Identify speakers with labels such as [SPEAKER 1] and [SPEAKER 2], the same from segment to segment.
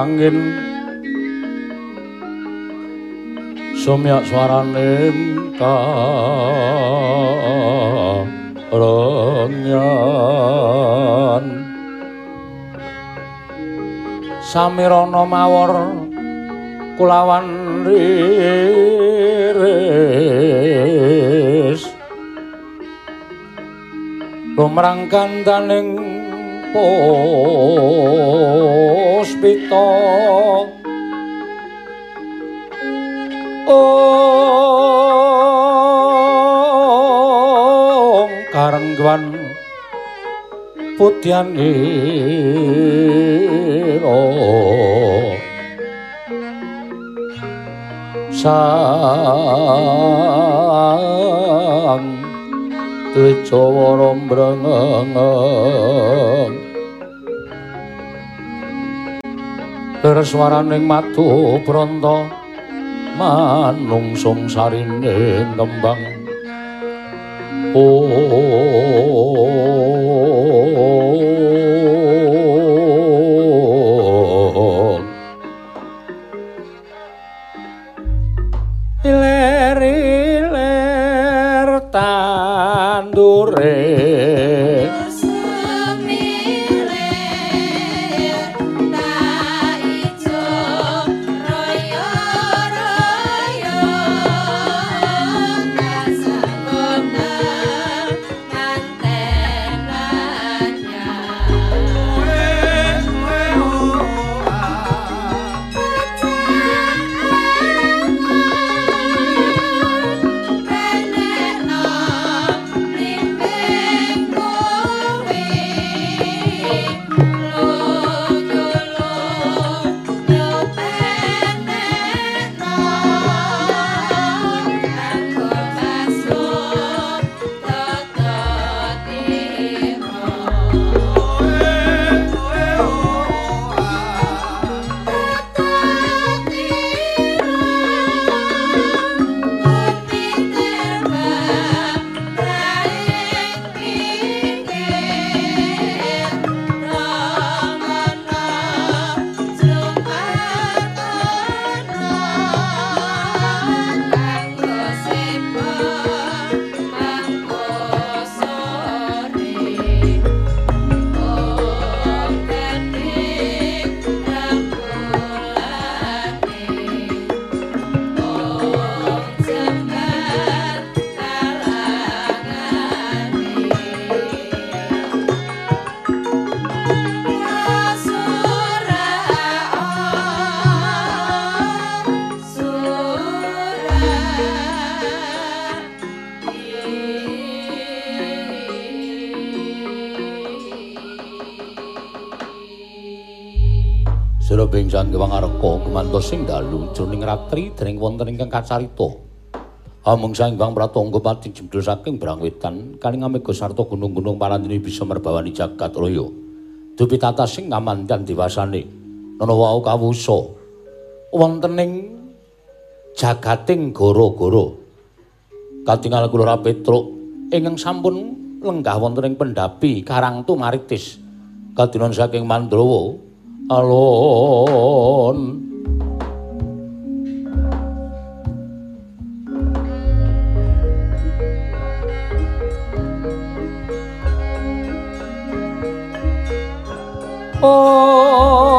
[SPEAKER 1] angin. Sumyak suarane ka samirana mawar kulawan riris. Lumrang kandaning karengwan putyan ira sang Tejawara mbrengeng Lereswaraning matu pranta manungsung sarine kembang Oh Sira bengsan kewang areka kemantos sing dalu jroning ratri dening wonten ingkang kacarita. Amung sang Bang Pratangga pati jemdul saking Brangwetan kaling amega sarta gunung-gunung parandene bisa merbawani jagat raya. Dupi tata sing ngamandan diwasane. Nono wau kawusa wonten ing jagating gara-gara. Katingal kula Petruk ingkang sampun lenggah wonten ing pendapi Karang Tumaritis. Kadinon saking Mandrawa alon. Om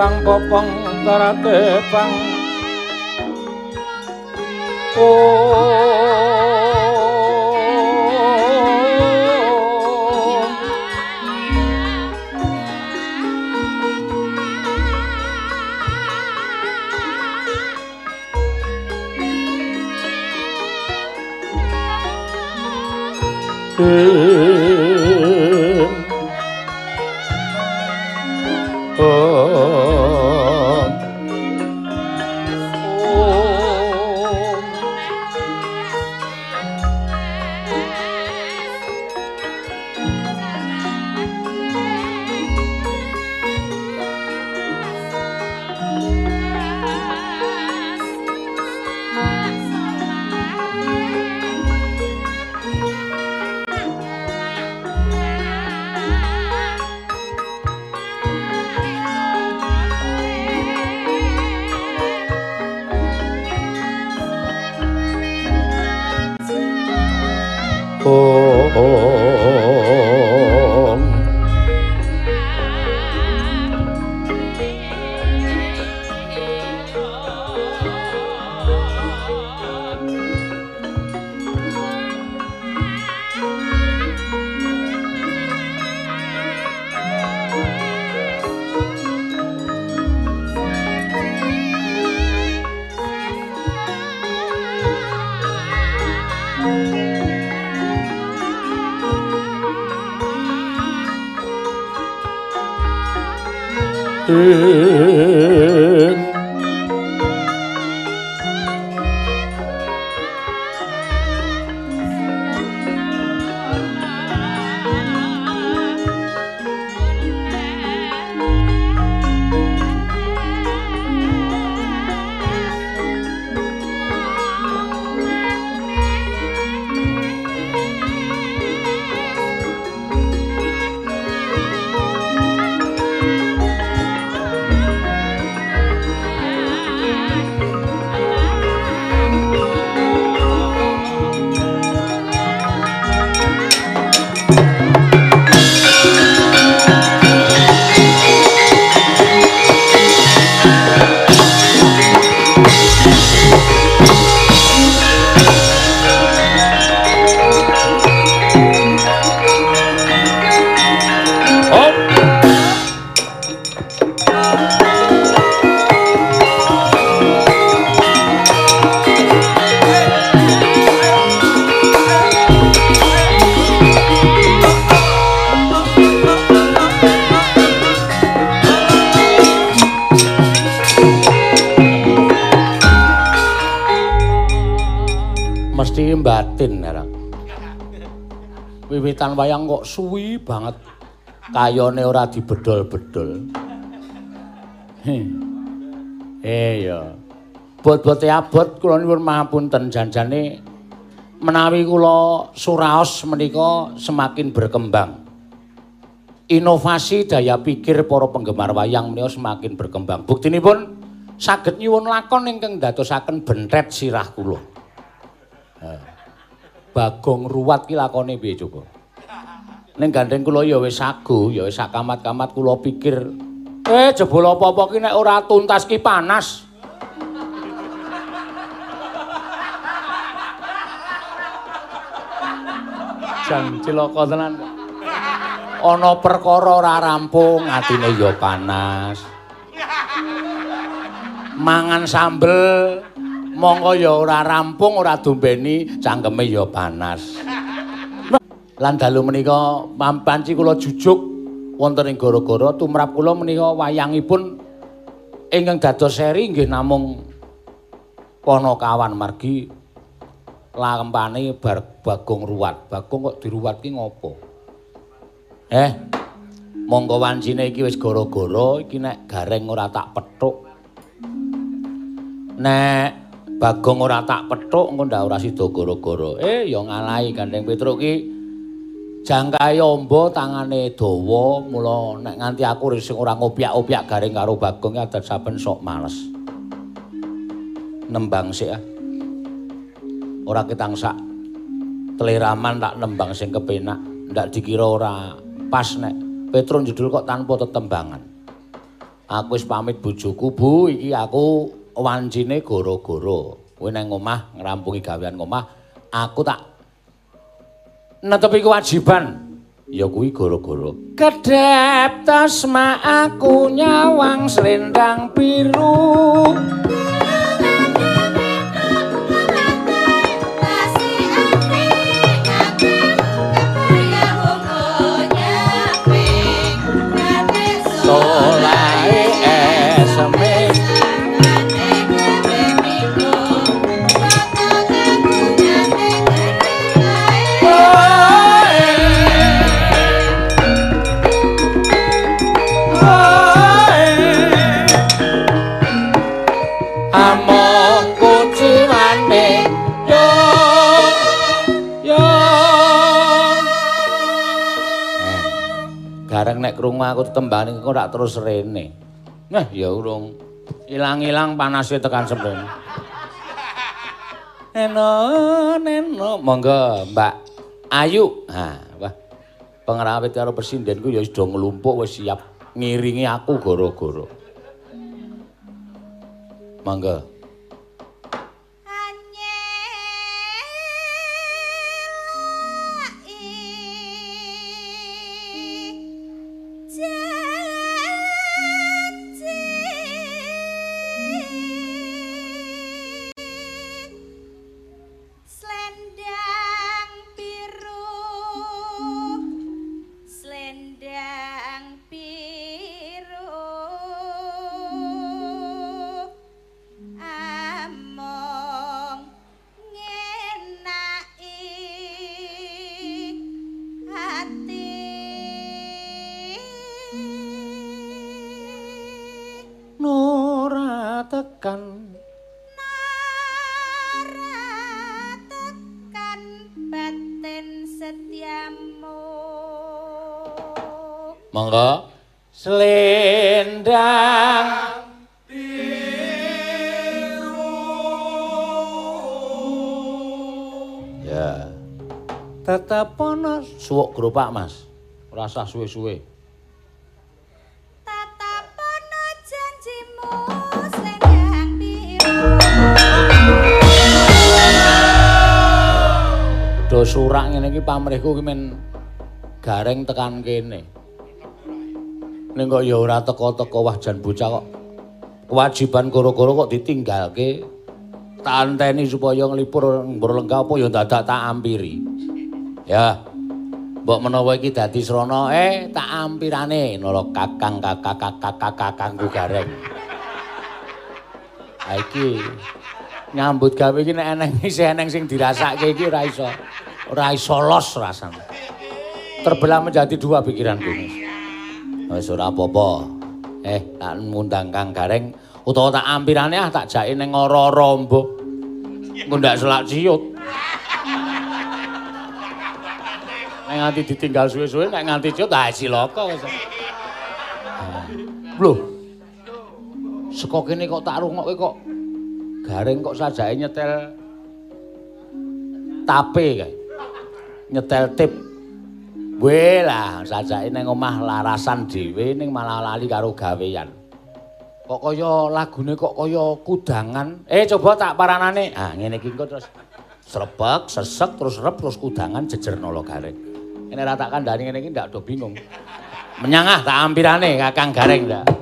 [SPEAKER 1] kembang popong tarate pang Om Om kayone ora dibedol-bedol. Eh ya bot-bote abot kula nyuwun mahapunten. Janjane menawi kula suraos menika semakin berkembang. Inovasi daya pikir para penggemar wayang menika semakin berkembang. Buktinipun saged nyuwun lakon ingkang dadosaken bentret sirah kula. Bagong ruwat ki lakone piye coba? Ning gandeng kula ya wis sagu, ya wis sakamat-kamat kula pikir, eh jebul apa-apa ki nek ora tuntas ki panas. Jan cilaka tenan. Ana perkara ora rampung, atine ya panas. Mangan sambel monggo ya ora rampung ora dombeni cangkeme ya panas lan dalu menika mampanci kula jujuk wonten ing gara-gara tumrap kula menika wayangipun ingkang dados seri nggih namung Ponokawan margi lampane bar Bagong Ruwat. Bagong kok diruwat ki ngopo? Eh, monggo wancine iki wis gara-gara iki nek gareng ora tak pethuk. Nek Bagong ora tak pethuk engko ndak ora sida gara-gara. Eh ya ngalahi Gandeng Petruk ki jangkae amba tangane dawa mula nek nganti aku sing ora ngopyak-opyak garing karo Bagong adat saben sok males. Nembang sik ah. Ora ketang sak teleraman tak nembang sing kepenak. Ndak dikira ora pas nek Petruk judul kok tanpa tetembangan. Aku wis pamit bojoku, Bu, iki aku wancine goro-goro. Kowe nang omah ngrampungi gawean omah, aku tak netepi kewajiban. Ya kuwi goro-goro. Kedep tasma aku nyawang selendang biru. Nek krungu aku tembane kok ora terus rene. Nah, ya urung ilang-ilang panase tekan semben. Eno, neno, monggo Mbak Ayu. Ha, wah. Pengrawit karo presidentku ya wis do nglumpuk wis siap ngiringi aku. Mangga. Monggo. Suwuk grupak, Mas. Ora usah suwe-suwe.
[SPEAKER 2] Tetep ana janjimu slendang biru.
[SPEAKER 1] Do surak ngene iki pamrihku ki men gareng tekan kene. Ning kok ya ora teko-teko wah jan bocah kok. Kewajiban koro-koro kok ditinggalke. Tak anteni supaya nglipur mbur lenggah apa ya dadak tak ampiri. Ya. Mbok menawa iki dadi srana eh tak ampirane nara kakang kakak kakak kakangku gareng. Ha iki nyambut gawe iki nek eneng isih eneng sing dirasake iki ora iso ora iso los rasane. Terbelah menjadi dua pikiranku. Wis ora apa-apa. Eh, tak ngundang Kang Gareng utawa tak ampirane ah tak jake ning ora-ora mbok. Ngundak selak ciut. Nek nganti ditinggal suwe-suwe nek nganti ciut ah cilaka wis. Lho. Seko kene kok tak rungokke kok Gareng kok sajake nyetel tape kae. Nyetel tip Weh lah, sajake ning omah larasan dhewe ning malah lali karo gawean. Kok kaya lagune kok kaya kudangan. Eh coba tak paranane. Ah ngene iki terus srebek, sesek terus rep terus kudangan jejer nolo Ini rata kandhani ngene iki ndak do bingung. Menyangah tak ampirane Kakang Gareng ndak.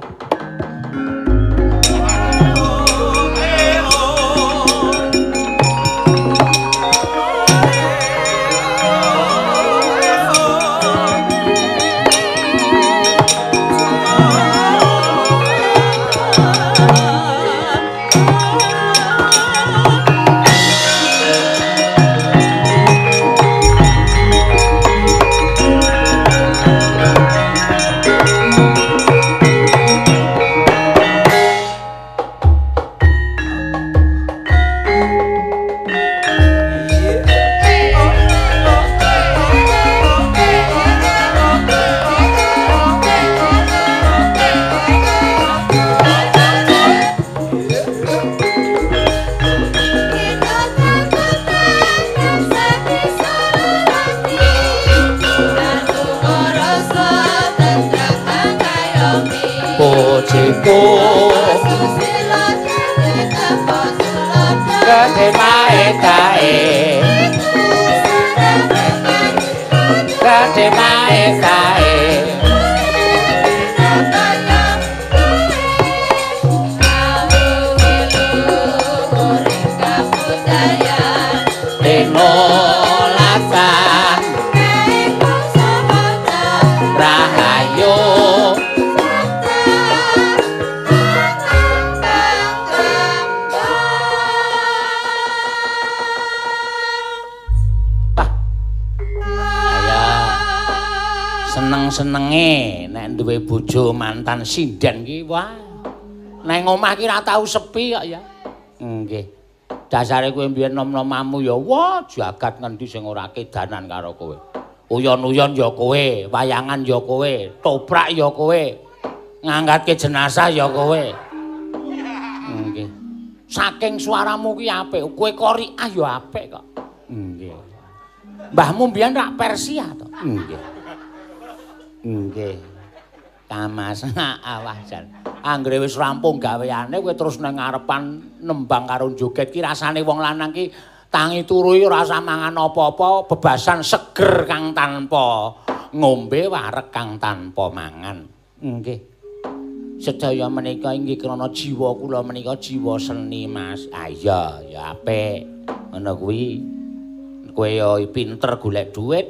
[SPEAKER 1] Mantan sinden ki wah. Neng omah ki ora tau sepi kok ya. Nggih. Dasare kowe mbiyen nom-nomamu ya wah jagat ngendi sing ora kedanan karo kowe. Uyon-uyon ya kowe, wayangan ya kowe, toprak ya kowe. Ngangkatke jenazah ya kowe. Nggih. Saking suaramu ki apik, kowe koriah ya apik kok. Nggih. Mbahmu mbiyen rak Persia to? Nggih. Nggih. Kamas awah jan. Anggere wis rampung gaweane kowe terus nang ngarepan nembang karo joget ki rasane wong lanang ki tangi turu ora usah mangan apa-apa, bebasan seger kang tanpa ngombe wareg kang tanpa mangan. Nggih. Sedaya menika inggih krana jiwa kula menika jiwa seni, Mas. Ah iya, ya apik. Ngono kuwi. Kowe ya pinter golek dhuwit.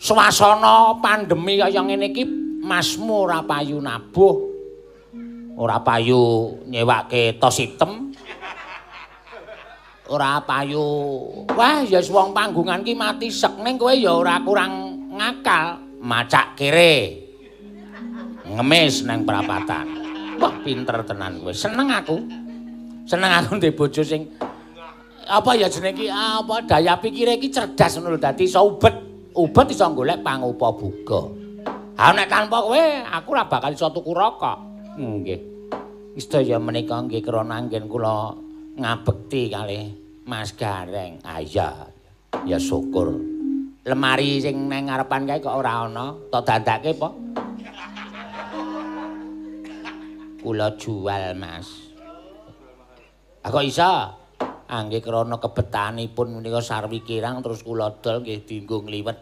[SPEAKER 1] Swasana pandemi kaya ngene iki Masmu ora payu nabuh. Ora payu nyewake tos item. ora payu. Wah, ya wong panggungan ki mati sek ning kowe ya ora kurang ngakal, macak kere. Ngemis nang perapatan. Wah, pinter tenan kowe. Seneng aku. Seneng aku ndek bojo sing apa ya jeneng iki apa daya pikire iki cerdas ngono dadi iso ubet. Ubet iso golek pangupa buga. Ha nek tanpa kowe aku ora bakal iso tuku rokok. Nggih. Istaya menika nggih krana anggen kula ngabekti kalih Mas Gareng. Ah iya. Ya syukur. Lemari sing nang ngarepan kae kok ora ana, tak dandake apa? Kula jual, Mas. Ah kok iso? Angge krana kebetanipun menika sarwi kirang terus kula dol nggih dienggo ngliwet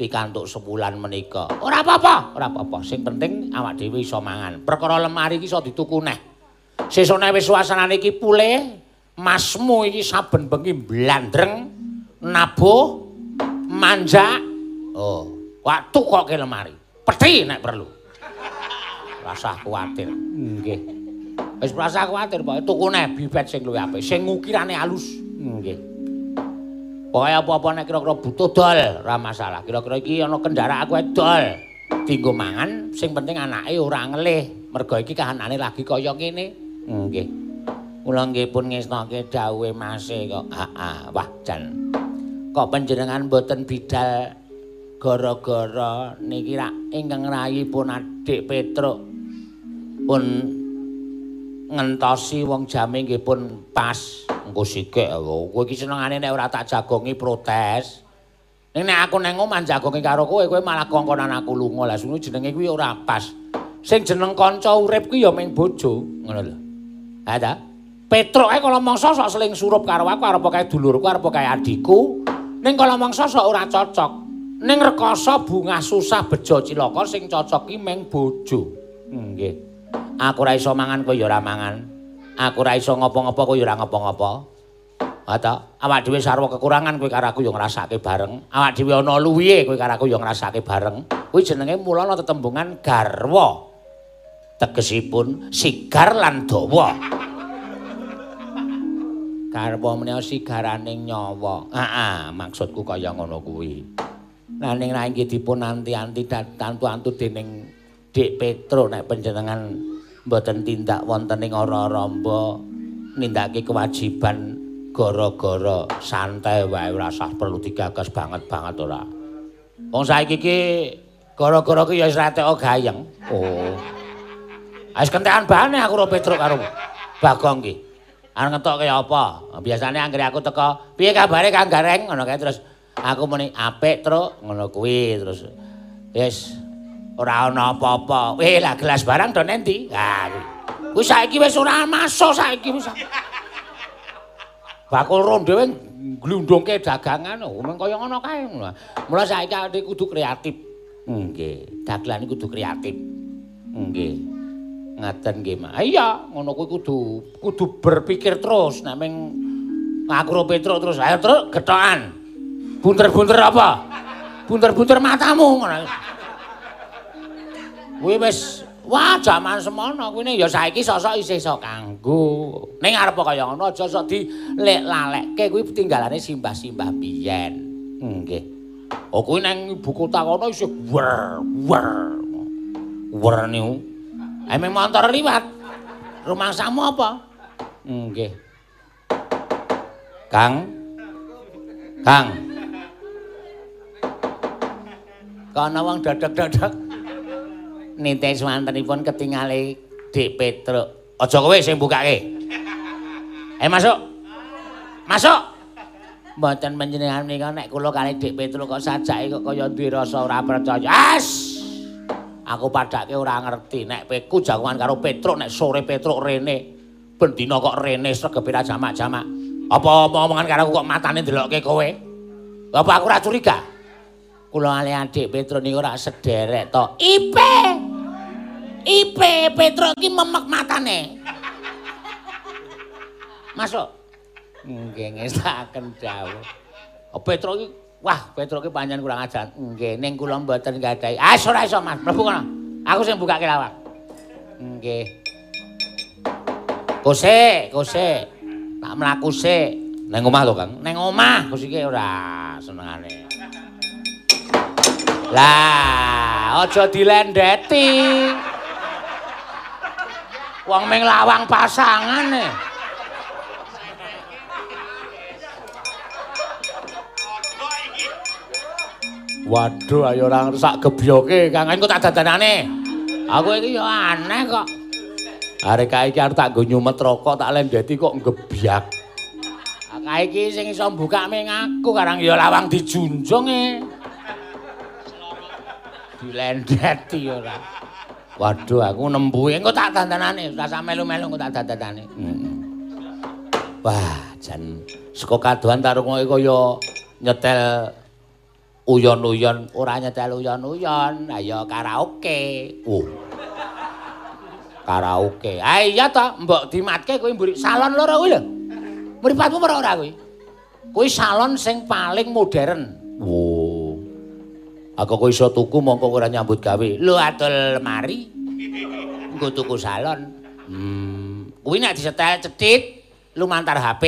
[SPEAKER 1] pikantuk sebulan menika. Ora apa-apa, ora apa-apa. Sing penting awak dhewe iso mangan. Perkara lemari iki iso dituku neh. Sesone wis suasanane iki pulih, masmu iki saben bengi blandreng nabuh manja oh waktu kok ke lemari peti nek perlu rasa kuatir nggih wis rasa kuatir pokoke tuku neh bibet sing luwih apik. Sing ngukirane alus nggih. Pokoke apa-apa nek kira-kira butuh dol ora masalah. Kira-kira iki ana kendaraan aku dol. Dienggo mangan sing penting anake ora ngelih. Mergo iki kahanane lagi kaya ngene. Nggih. Kula nggih pun ngesnoke dawuhe Mase kok. Heeh, wah jan. Kok panjenengan mboten bidal gara-gara niki rak ingkang rayipun Adik Petruk pun ngentosi wong jame nggih pun pas. Engko sikik kowe iki senengane nek ora tak jagongi protes. Ning nek aku nang omah jagongi karo kowe, kowe malah kongkonan aku lunga. Lah sunu jenenge kuwi ora pas. Sing jeneng kanca urip kuwi ya ming bojo, ngono lho. Ha ta? Petruk ae kala mangsa sok seling surup karo aku arep kae dulurku arep kae adikku. Ning kala mangsa sok ora cocok. Ning rekoso bungah susah bejo cilaka sing cocok ki meng bojo. Nggih. Aku ora iso mangan kowe ya ora mangan. Aku ora iso ngopo-ngopo kowe ya ora ngopo-ngopo. Ata, awak dhewe sarwa kekurangan kowe karo aku ya ngrasake bareng. Awak dhewe ana luwihe kowe karo aku ya ngrasake bareng. Kuwi jenenge mulana tetembungan garwa. Tegesipun sigar lan dawa. karwa menika sigaraning nyawa. Heeh, maksudku kaya ngono kuwi. Lah ning ra inggih dipun anti-anti tantu-antu dening Dik Petro nek panjenengan mboten tindak wonten ing ora-ramba nindakake kewajiban gara-gara santai wae ora usah perlu digagas banget-banget ora. Wong saiki iki gara-gara ki ya wis ratek gayeng. Oh. Wis kentekan bahane aku karo Petro karo Bagong ki. Arep ngetok kaya apa? Biasane anggere aku teko, "Piye kabare Kang Gareng?" ngono kae terus aku muni, "Apik, Truk." Ngono kuwi terus. Wis ora ana apa-apa. Weh, lah gelas barang do nendi? Ha kuwi. Kuwi saiki wis ora masuk saiki wis. Bakul ronde wing glundungke dagangan, oh, mung kaya ngono kae. Mula saiki ade kudu kreatif. Nggih, dagelan kudu kreatif. Nggih. Ngaten nggih, Mak. Iya, ngono kuwi kudu kudu berpikir terus nek ming ngakro Petro terus. Ayo, Truk, getokan. Bunter-bunter apa? Bunter-bunter matamu ngono. Kuwi wis wah jaman semono kuwi ya saiki sosok isih iso kanggo. Ning arep kaya ngono aja sok dilek-lalekke kuwi tinggalane simbah-simbah biyen. Nggih. Oh kuwi nang ibu kota kono isih wer wer. Wer niku. Emang motor liwat. Rumah samu apa? Nggih. Kang. Kang. Kana wong dadak-dadak nite swantenipun ketingale Dik Petruk. Aja kowe sing bukake. Eh masuk. Masuk. Mboten panjenengan menika nek kula kali Dik Petro kok sajake kok kaya duwe rasa ora percaya. As! Aku padake ora ngerti nek peku jagongan karo Petro nek sore Petro rene. Ben dina kok rene sregepe ra jamak-jamak. Apa omongan karo kok matane ndelokke kowe? Apa aku ora curiga? Kula ale adik Petro niku ora sederek to. Ipe. Ipe Petro iki memek matane. Masuk. Nggih ngestaken dawuh. Oh, Petro iki wah Petro iki pancen kurang ajar. Nggih ning kula mboten gadahi. Ah ora iso Mas, mlebu kono. Aku sing bukake lawang. Nggih. Kose, kose. Tak mlaku sik. Ning omah to, Kang? Ning omah, Gus iki ora senengane. Lah, aja dilendeti. Wong ming lawang pasangan e. Waduh, ayo ora sak gebyoke, Kang. Engko tak dadanane. Aku iki yo aneh kok. Arek kae iki arep tak nggo nyumet rokok, tak lendeti kok ngebyak. Kae iki sing iso mbukak ming aku, karang yo lawang dijunjung e. Dilendeti ora. Waduh, aku nembu engko tak dandanane, sak melu-melu engko tak dandanane. Heeh. Wah, jan saka kadohan tarung kaya nyetel uyon-uyon ora nyetel uyon-uyon. Ayo karaoke. Uh karaoke. Ah iya to mbok dimatke kowe mburi salon loro kuwi lho. Mripatmu ora ora kuwi? Kuwi salon sing paling modern. oh aku kok iso tuku mongko ora nyambut gawe lho adol lemari nggo tuku salon hmm kuwi nek disetel cedhit lumantar HP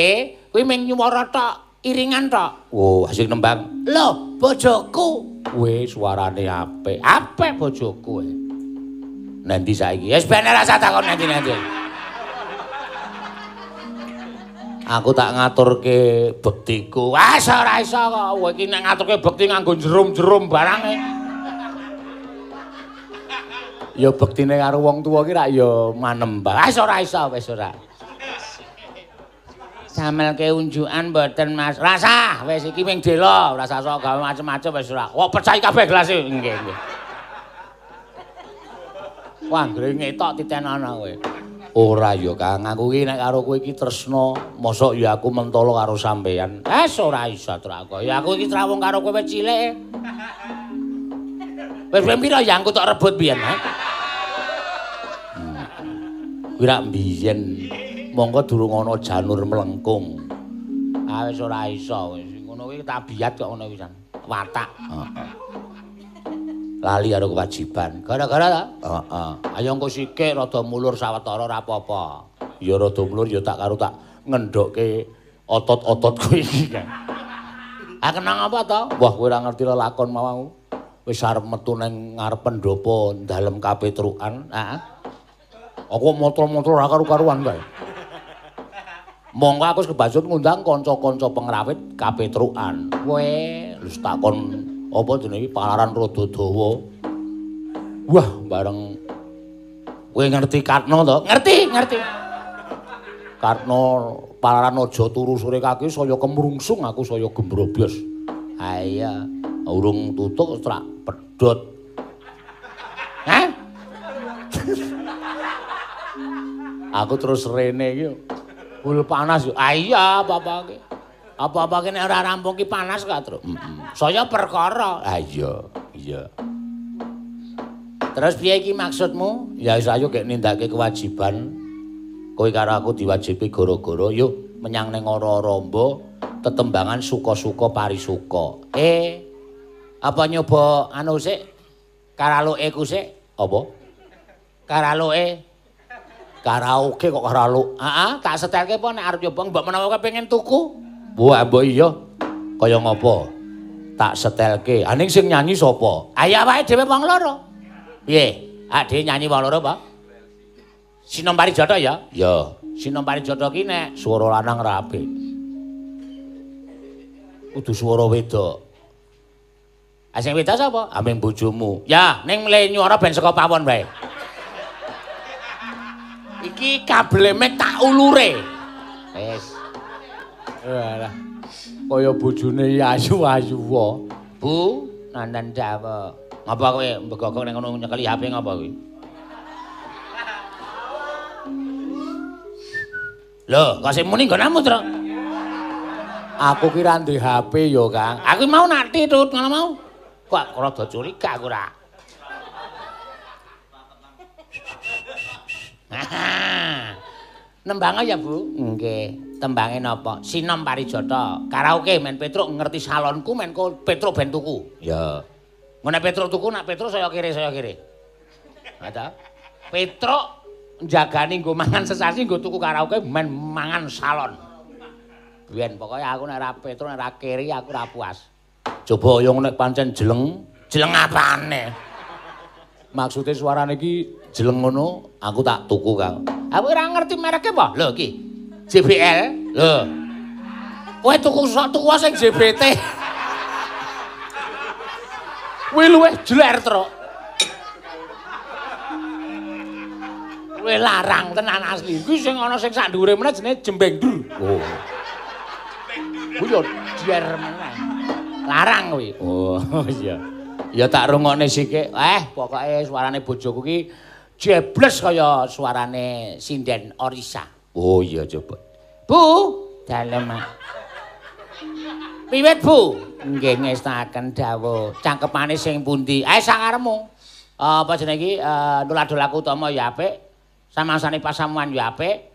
[SPEAKER 1] kuwi mung nyuwara tok iringan tok. Oh, asik nembang. Lho, bojoku. Wis suarane apik. Apik bojoku. E. Nanti saiki. Wis ben ora usah takon nanti-nanti. Aku tak ngaturke bektiku. Wes ora iso kok. Kowe iki nek ngaturke bekti nganggo jerum-jerum barang e. Ya bektine karo wong tuwa ki rak ya manembang. Wes ora iso, wis ora. Samelke unjukan mboten Mas. Rasa wis iki ming dela, ora usah sok gawe macem-macem wis ora. Wah, pecahi kabeh gelas e. Nggih, nggih. Wah, ngrene tok titenono kowe. Ora ya, Kang. Aku iki nek karo kowe iki tresna, mosok ya aku mentolo karo sampeyan. Wes ora iso trako. Ya aku iki trawung karo kowe cilik. Wis pira ya aku tok rebut biyen, ha? Kuwi rak biyen. mongko durung ana janur melengkung. Ah wis ora iso wis. Ngono kuwi tabiat kok ngono pisan. Watak. Heeh. Lali karo kewajiban. Gara-gara ta? Heeh. Ayo engko sikik rada mulur sawetara ora apa-apa. Ya rada mulur ya tak karo tak ngendhokke otot-ototku iki kan. Ah kenang apa to? Wah kowe ora ngerti lelakon mau. Wis arep metu ning ngarep pendopo dalem kapetrukan. Heeh. Aku motor-motor ora karo-karuan kae. Monggo aku kebajut ngundang kanca-kanca pengrawit kapetrukan. Kowe wis takon apa jenenge palaran rada dawa. Wah, bareng kowe ngerti Karno to? Ngerti, ngerti. Karno palaran aja turu sore kaki saya kemrungsung aku saya gembrobos. Ha iya, urung tutuk tak pedhot. Hah? aku terus rene iki. Bul panas yo. Ah iya, apa-apa ki. Apa-apa ki nek ora rampung ki panas ka, Tru. Heeh. Saya perkara. Ah iya, iya. Terus piye iki maksudmu? Ya wis ayo gek nindakake kewajiban. Kowe karo aku diwajibi gara-gara yuk menyang ning ora-ramba tetembangan suka-suka parisuka. Eh, apa nyoba anu sik? Karaluke ku sik? Apa? Karaluke karaoke kok karo Heeh, tak setelke apa nek arep nyoba mbok menawa pengen tuku. Wah, mbok iya. Kaya ngopo? Tak setelke. Ah ning sing nyanyi sapa? Ah ya wae dhewe wong loro. Piye? Ah dhewe nyanyi wong loro apa? Sinompari Joto ya? Ya. Sinompari Joto ki nek swara lanang rapi. Kudu swara wedok. Ah sing wedok sapa? Aming bojomu. Ya, ning mle nyuara ben saka pawon wae. Iki kabel tak ulure. Wis. Walah. kaya bojone ayu-ayu wae. Bu, nandan dawa. Ngapa kowe mbegogok ning ngono nyekeli HP ngapa kowe? Lho, kok sing muni nggonamu, Tru? Aku kira ndek HP ya, Kang. Aku mau nak titut ngono mau. Kok rada curiga aku ra. Nembang ya, Bu? Nggih. Tembange napa? Sinom Parijata. Karaoke men Petruk ngerti salonku men Petruk ben tuku. Ya. Ngene Petruk tuku nak Petruk saya kiri saya kiri. Ada. Petruk njagani nggo mangan sesasi nggo tuku karaoke men mangan salon. Biyen pokoke aku nek ra Petruk nek ra kiri aku ra puas. Coba yo nek pancen jeleng, jeleng apane? Maksude suarane iki jeleng ngono, aku tak tuku, Kang. Aku ora ngerti mereknya apa? Lho iki. JBL. Lho. Kowe tuku sok tuku sing JBT. Kuwi luwih jler, Truk. Kuwi larang tenan asli. Kuwi sing ana sing sak dhuwure meneh jenenge jembeng dur. Oh. Kuwi yo jler meneh. Larang kuwi. Oh, iya. Ya tak rungokne sikik. Eh, pokoke suarane bojoku ki jebles kaya suarane sinden Orisa. Oh iya coba. Bu, dalem. Piwit, Bu? Nggih ngestaken dawuh. Cangkepane sing pundi? Ae sakaremu. Apa jenenge iki uh, nulad-dolaku utama ya apik. Samangsane pasamuan ya apik.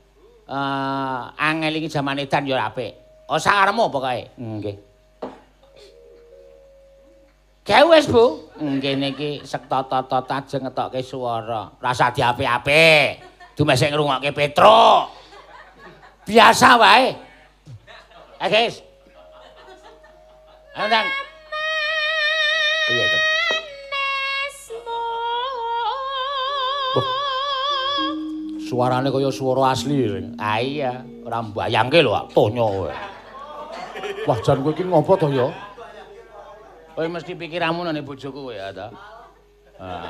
[SPEAKER 1] Eh angel iki jaman edan ya apik. Oh sakaremu pokoke. Nggih. Gawe wis, Bu. Nggih niki sektata-tata ajeng ngetokke swara. Rasa diapik-apik. Dumesek ngrungokke Petruk. Biasa wae. Eh, guys. Ayo, Dang. Iya, tuh. Suarane kaya swara asli. Ah iya, ora mbayangke lho, tonyo kowe. Wah, jan kowe iki ngopo to ya? Kowe mesti pikiramu nang bojoku ya ta. Ah.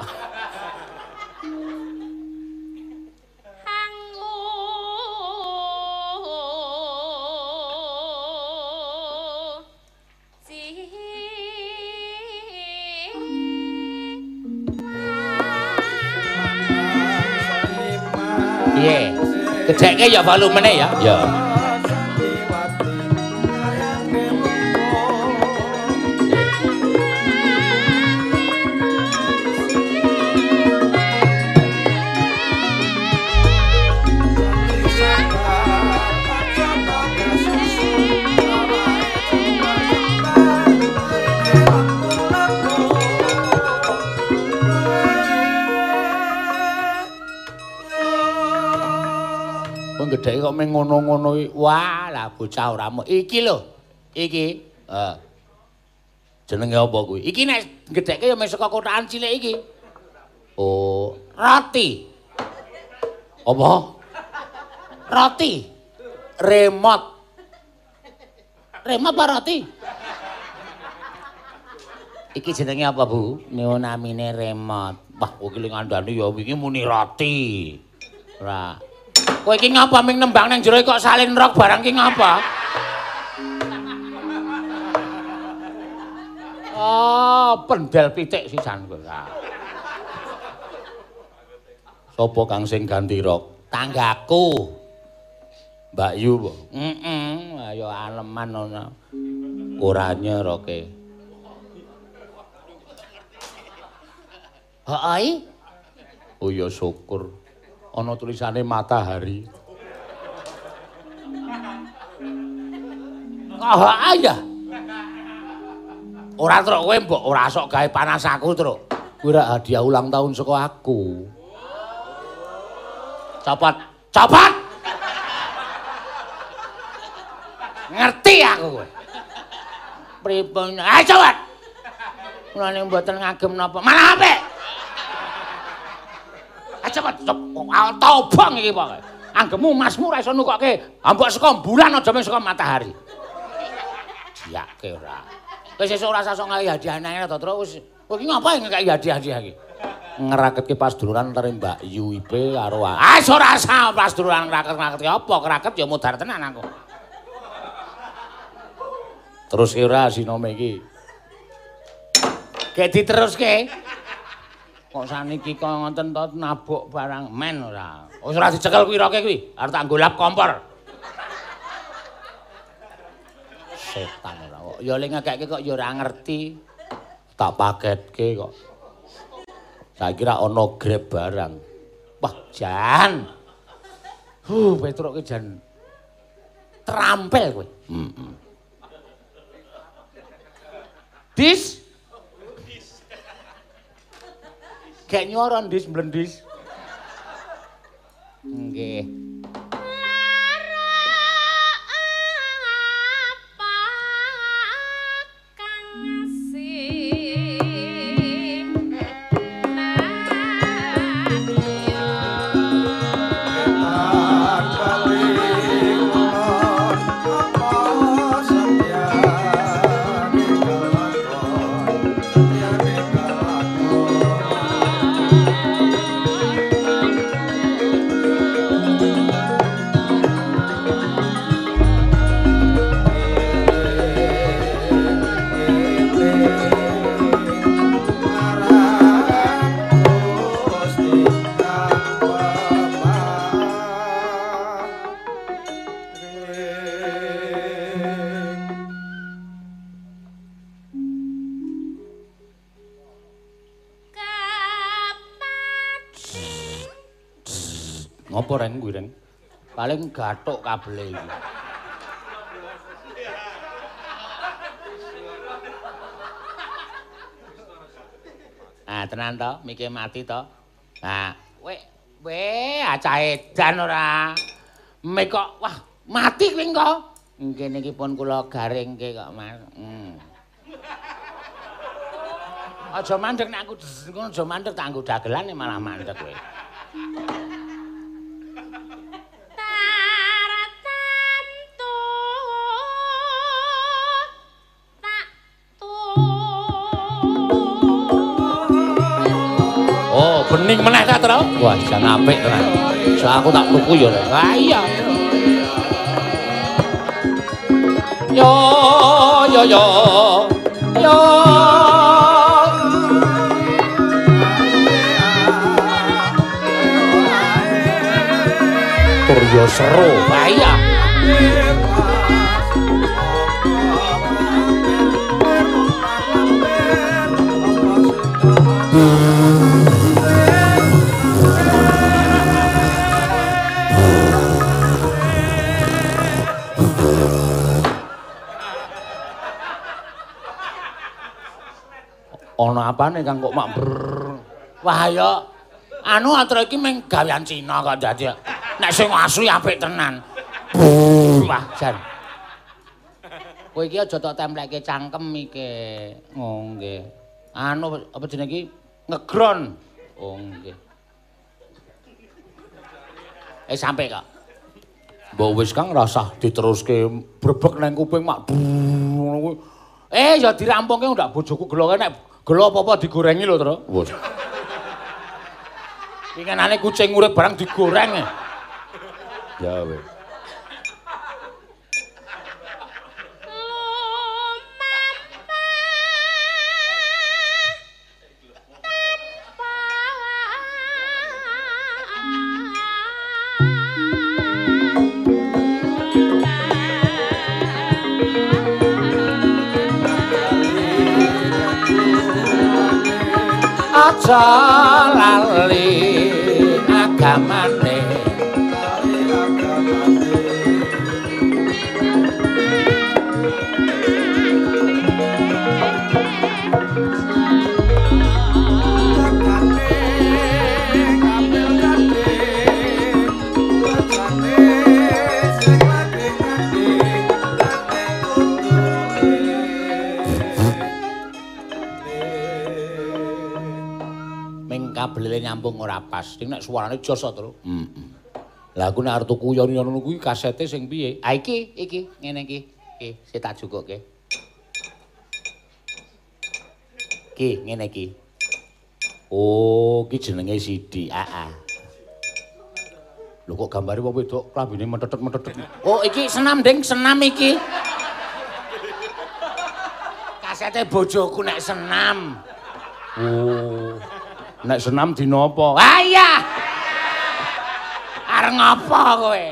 [SPEAKER 1] Gedekke ya volumene ya. Ya. Gedheke kok meng ngono-ngono. Wah, lah bocah ora mau. Iki lho. Iki. Heeh. Jenenge apa kuwi? Iki nek gedheke ya mung saka kotakan cilik iki. Oh, roti. Apa? Roti. Remote. Remote apa roti? Iki jenenge apa, Bu? Neonamine remote. Wah, kowe iki ngandani ya wingi muni roti. Ora. Kowe iki ngapa ming nembang nang jero kok salin rok barang ki ngapa? Oh, pendel pitik sisan kowe. Sopo kang sing ganti rok? Tanggaku. Mbak Yu, po. Heeh, ayo aleman ana. Oranye roke. Heeh. Oh ya syukur. Ana tulisane matahari. Ah ya. Ora truk kowe mbok ora sok gawe panas aku truk. Kuwi hadiah ulang tahun saka aku. Copot, copot. Ngerti aku kowe. Pripun? Ah copot. Mulane mboten ngagem napa. Malah apik. Cepet, cepet. Tobong iki pokoke. Anggemu masmu ora iso nukokke. Ambok saka bulan aja mung saka matahari. Diake ora. Wis sesuk ora sasok ngawi hadiah nang to, Tru. Wis iki ngapain ngekeki hadiah-hadiah iki? Ngeraketke pas duluran antara Mbak Yu IP karo Ah, ora sah pas duluran ngeraket-ngeraket apa? Keraket ya mudar tenan aku. Terus ora sinome iki. Kayak diteruske. Kok saniki kok ngoten to nabuk barang men ora. Wis ora dicekel kuwi roke kuwi, arep tak golap kompor. Setan ora. Ya ling ngekeke kok ya ora ngerti. Tak paketke kok. Saya kira ana grab barang. Wah, jan. Huh, Petruk jan trampel kowe. Heeh. Dis. Kayak nyoron dis mblendis. Nggih. Gathuk kabele iki. Ah, tenan to, mikir mati to. Nah, we we acah edan ora. Mek kok wah, mati kuwi kok. Nggih niki pun kula garingke kok, Mas. Hmm. Aja mandek nek aku ngono aja mandek tak nggo dagelan malah mandek kowe. Bening meneh ta, Tru? Wah, jan apik tenan. So aku tak tuku ya. Ha iya. Yo yo yo. Yo. Turyo seru. Ha iya. Apane Kang kok mak. Wah ya anu atra iki meng gawean Cina kok dadi. Nek sing asli apik tenan. Wah jan. Kowe iki aja tok templekke cangkem iki. Oh nggih. Anu apa jenenge iki ngegron. Oh nggih. Eh sampe kok. Mbok wis Kang rasah diteruske brebek nang kuping mak. Eh ya dirampungke ndak bojoku gelo nek gelo apa-apa digorengi lho, Tru. Wes. Pingenane kucing urip barang digoreng. Ya wis. Aja lali Kabelile nyambung ora pas. Sing nek suarane jos to. Heeh. Lah aku nek arep tuku yon-yon kuwi kasete sing piye? Ah iki, iki, ngene iki. Iki sing tak jukuke. Ki, ngene iki. Oh, ki jenenge Sidi. Aa. Lho kok gambare wong wedok klambine metetet-metetet. Oh, iki senam, Ding, senam iki. kasete bojoku nek senam. Oh. Nek senam dina apa? Ah iya. Arep ngopo kowe?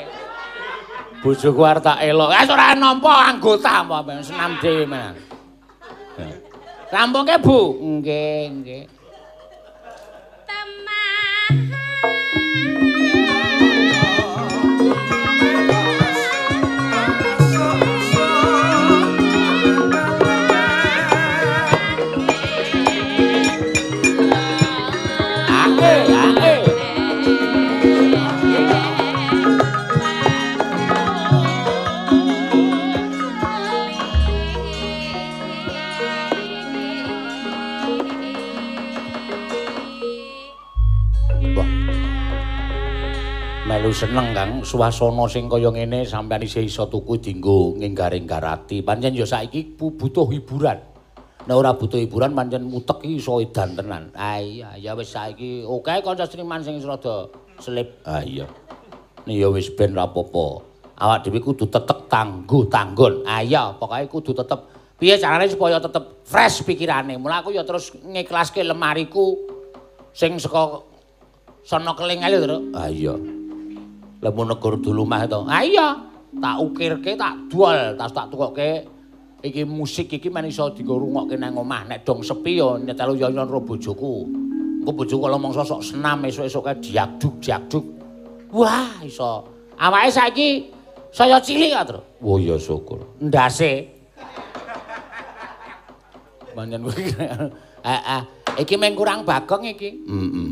[SPEAKER 1] Bojoku arep tak elok. Wis ora nampa anggota apa senam dhewe men. Rampungke, Bu? Nggih, nggih. Seneng Kang, suasana sing kaya ngene sampeyan isih iso tuku dinggo nginggar-inggar ati. Pancen ya saiki bu- butuh hiburan. Nek ora butuh hiburan pancen mutek iki iso edan tenan. Ah iya, ya wis saiki oke kanca seniman sing rada selip. Ah iya. Nih ya wis ben ra apa-apa. Awak dhewe kudu tetep tangguh tanggon. Ah iya, pokoke kudu tetep piye carane supaya tetep fresh pikirane. Mula aku ya terus ngiklaske lemariku sing saka sono keling ae lho. Ah iya. Lemu negara dulu mah to. Ah iya, tak ukirke tak dual, tas tak tukokke iki musik iki men iso dienggo rungokke nang omah. Nek dong sepi ya nyetel yo-yo karo bojoku. Engko bojoku kalau mongso sok senam esuk-esuk kae diagduk-diagduk. Wah, iso. Awake saiki saya cilik kok, Tru. Oh ya syukur. Ndase. Manjen kuwi. Heeh. Iki meng kurang bagong iki. Heeh.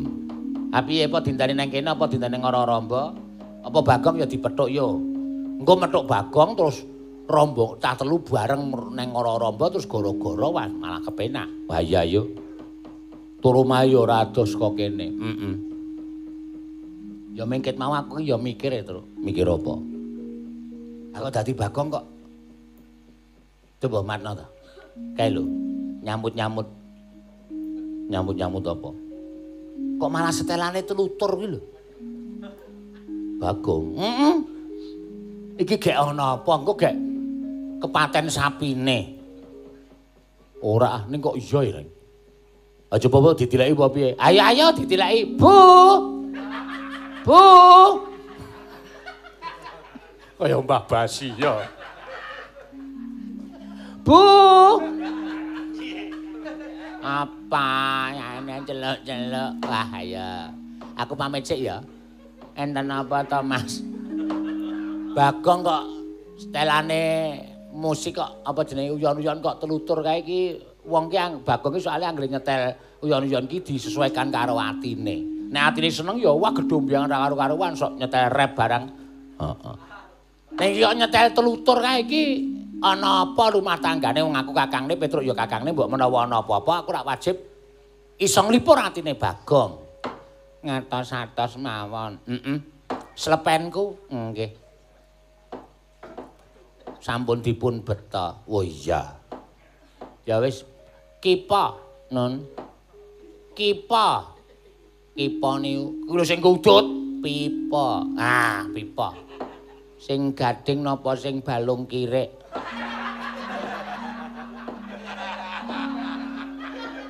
[SPEAKER 1] Ah piye apa dintani nang kene apa dintani ngara rombo? Apa bagong ya dipethuk yo. Engko methuk bagong terus rombo cah telu bareng nang ngara rombo terus gara-gara malah kepenak. Wah iya yo. Turu mayo ora ados kok kene. Heeh. Ya mengket mau aku ya mikir ya, Tru. Mikir apa? Aku dadi bagong kok. Coba matno to. Kae lho, nyambut-nyambut. Nyambut-nyambut apa? Kok malah setelane telutur kuwi lho. Bagong. Heeh. Iki gek ana apa? Engko gek kepaten sapine. Ora, ning kok iya ya. Aja apa ditilaki apa piye? Ayo ayo ditilaki. Bu. Bu. Kaya Mbah Basi ya. Bu. Apa ini celuk-celuk? Wah ya. Aku pamit sik ya. Enten apa to, Mas? Bagong kok setelane musik kok apa jenenge uyon-uyon kok telutur kae iki wong ki Bagong ki soalnya anggere nyetel uyon-uyon ki disesuaikan karo atine. Nek atine seneng ya wah gedombyang ra karo-karuan sok nyetel rap barang. Heeh. Nek nyetel telutur kae iki ana apa rumah tanggane wong aku kakangne Petruk ya kakangne mbok menawa ana apa-apa aku rak wajib iso nglipur atine Bagong. Ngatos-atos mawon. Heeh. Slepenku nggih. Sampun dipun beta. Oh iya. Ya wis kipa, Nun. Kipa. Kipa niku kuwi sing kudut pipa. Ah, pipa. Sing gading napa sing balung kirik?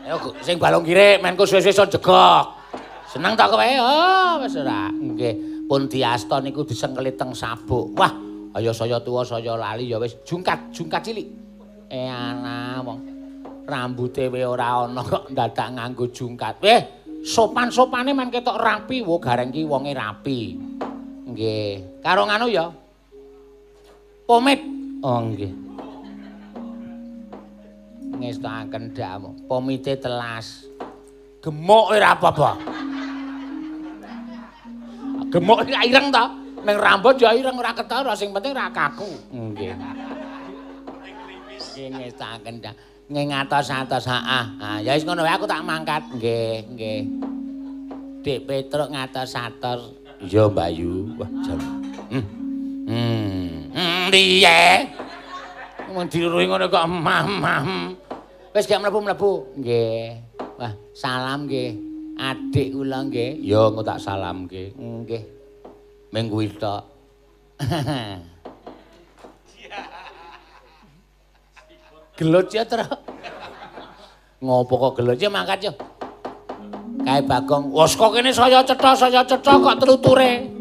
[SPEAKER 1] Ayo sing balung kirik menku suwe-suwe iso jegok. Seneng ta kowe? Oh, wis ora. Nggih, pun diasta niku disengkelit teng sabuk. Wah, ayo saya tuwa saya lali ya wis jungkat, jungkat cilik. Eh ana wong rambuté we ora ana kok dadak nganggo jungkat. Weh, sopan-sopane men ketok rapi, wo gareng ki wonge rapi. Nggih. Karo nganu ya. Pomit. Oh nggih. Ngestaken damu. Pomite telas. Gemuk ora apa-apa. Gemuk iki ireng ta? Ning rambut ya ireng ora ketara, sing penting ora kaku. Nggih. Nggih ngestaken dah. Nggih ngatos-atos, heeh. Ah, ya wis ngono wae aku tak mangkat. Nggih, nggih. Dik Petruk ngatos-atos. Iya, Mbak Yu. Wah, jan. Hmm. Hmm. Piye? Mun diruhi ngono kok emah-emah. Wis gak mlebu-mlebu. Nggih. Wah, salam nggih. Adik kula nggih. Ya, engko tak salamke. Nggih. Ming kuwi tok. Gelut ya, Tru. Ngopo kok gelut ya mangkat ya? Kae Bagong, wes kok kene saya cetha, saya cetha kok teluture.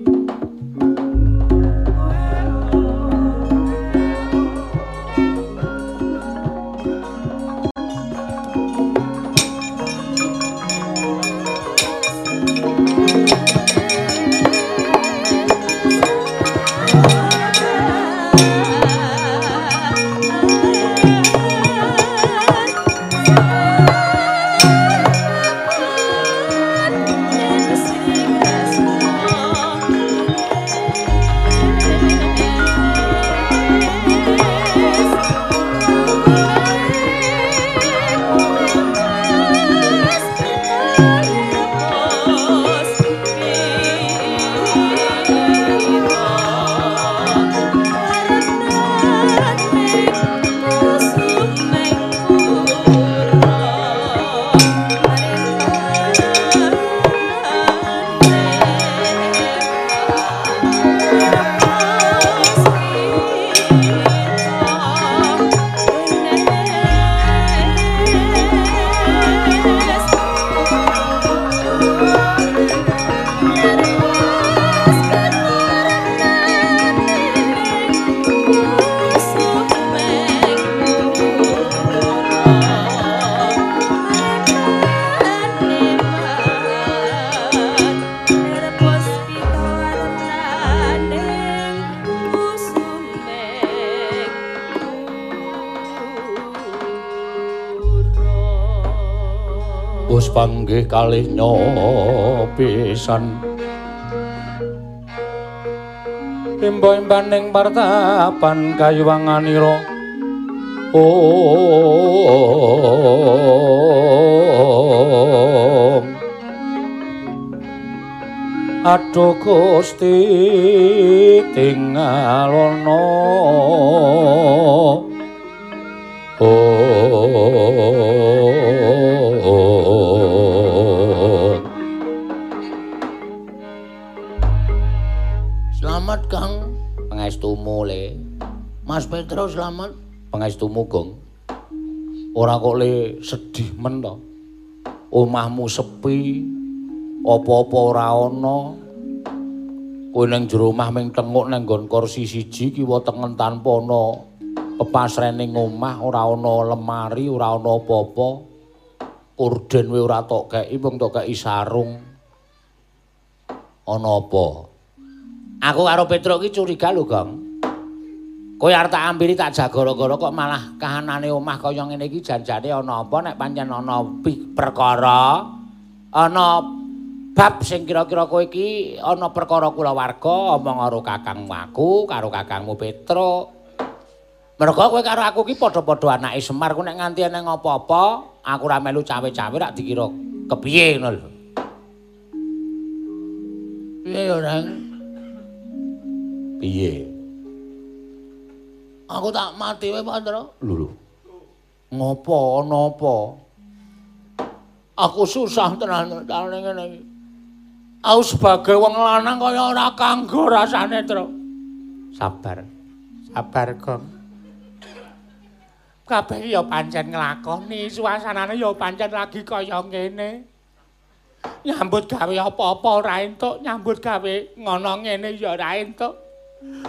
[SPEAKER 1] Panggih kalih nyopisan Imba-imbaning partapan kayuwanganira Om Aduh Gusti tingalana pangestumu le. Mas Petro selamat pangestumu Gong. Ora kok le sedih men to. Omahmu sepi, apa-apa ora ana. Kowe ning jero omah ming tenguk nang nggon kursi siji kiwa tengen tanpa ana pepasrening omah, ora ana lemari, ora ana apa-apa. Orden we ora tok kei, mung tok kei sarung. Ana apa? Aku karo Petro iki curiga lho, Gong. Kowe arep tak ambiri tak jagara-gara kok malah kahanane omah kaya ngene iki janjane ana apa nek pancen ana perkara ana bab sing kira-kira kowe iki ana perkara kulawarga omong karo kakangmu aku karo kakangmu Petro. Mergo kowe karo aku iki padha-padha anake Semar ku nek nganti ana apa-apa aku ora melu cawe-cawe rak dikira kepiye ngono lho. Piye Nang? Piye? Aku tak mati wae, Pandra. Lho lho. Ngopo ana apa? Aku susah tenan tenan ngene iki. Aku sebagai wong lanang kaya ora kanggo rasane, Tru. Sabar. Sabar, Gong. Kabeh ya pancen nglakoni, suasanane ya pancen lagi kaya ngene. Nyambut gawe apa-apa ora entuk, nyambut gawe ngono ngene ya ora entuk.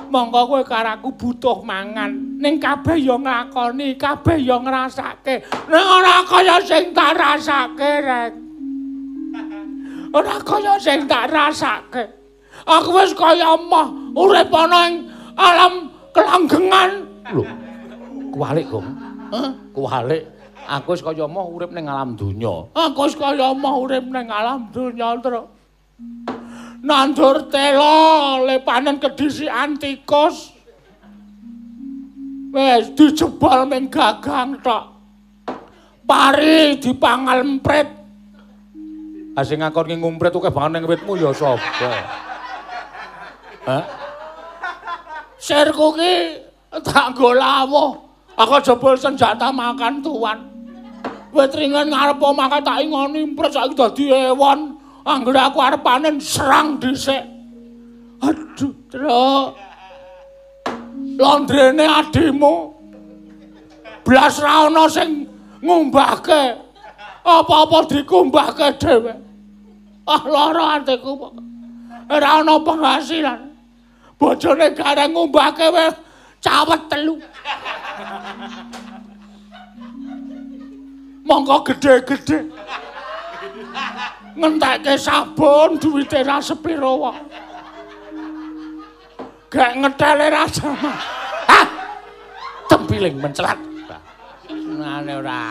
[SPEAKER 1] Monggo kowe karo aku butuh mangan. Ning kabeh ya nglakoni, kabeh ya ngrasake. Ning ora kaya sing tak rasake, Rek. Ora kaya sing tak rasake. Aku wis kaya emah urip ana ing alam kelanggengan. Lho. Kuwalik, Gong. Hah? Kuwalik. Aku wis kaya emah urip ning alam donya. Aku wis kaya emah urip ning alam donya, Tru. Nandur telo le panen kedisikan tikus wis dijebol ming gagang tok pari dipangal emprit ah sing ngakon ki ngumprit akeh banget ning witmu ya sapa Hah? Sirku ki tak nggo lawuh. Aku jebol senjata makan tuan. Wit ringan ngarep omah tak ingoni impres saiki dadi ewon. Anggere aku arep panen serang dhisik. Aduh, Tru. Londrene adimu. blas ra ana sing ngumbahke. Apa-apa dikumbahke dhewe. Ah lara atiku kok. Ora ana penghasilan. Bojone gareng ngumbahke wis cawet telu. Monggo gedhe-gedhe. Ngentekke sabun duwite ra sepiro wae. Gak ngetele ra sama. Hah? Tempiling mencelat. Ngene ora.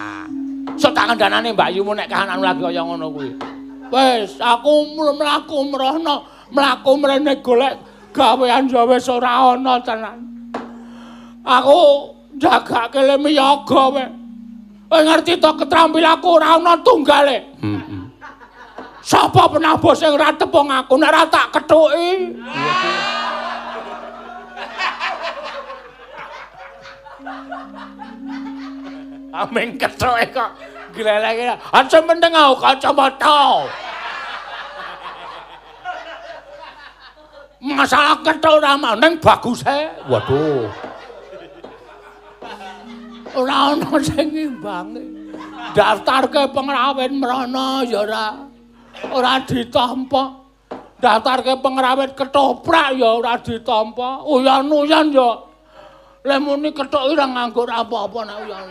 [SPEAKER 1] Sok tak kandhanane Mbak Yumu nek kahananmu lagi kaya ngono kuwi. Wis, aku mlaku mrono, mlaku mrene golek gawean ya wis ora ana tenan. Aku jagake le miyaga wae. Kowe ngerti to keterampilanku ora ana tunggale. Heeh. Sapa penabo sing ora tepung aku nek ora tak kethuki. Ameng kethuke kok gleleke. Aja penting aku kacamata. Masalah kethuk ora mau ning baguse. Waduh. Ora ana sing ngimbangi. Daftarke pengrawit mrana ya ora. Ora ditampa. Daftarke pengrawit ketoprak ya ora ditampa. Uyan-uyan ya. Lah muni kethuk ora nganggo apa-apa nek uyan.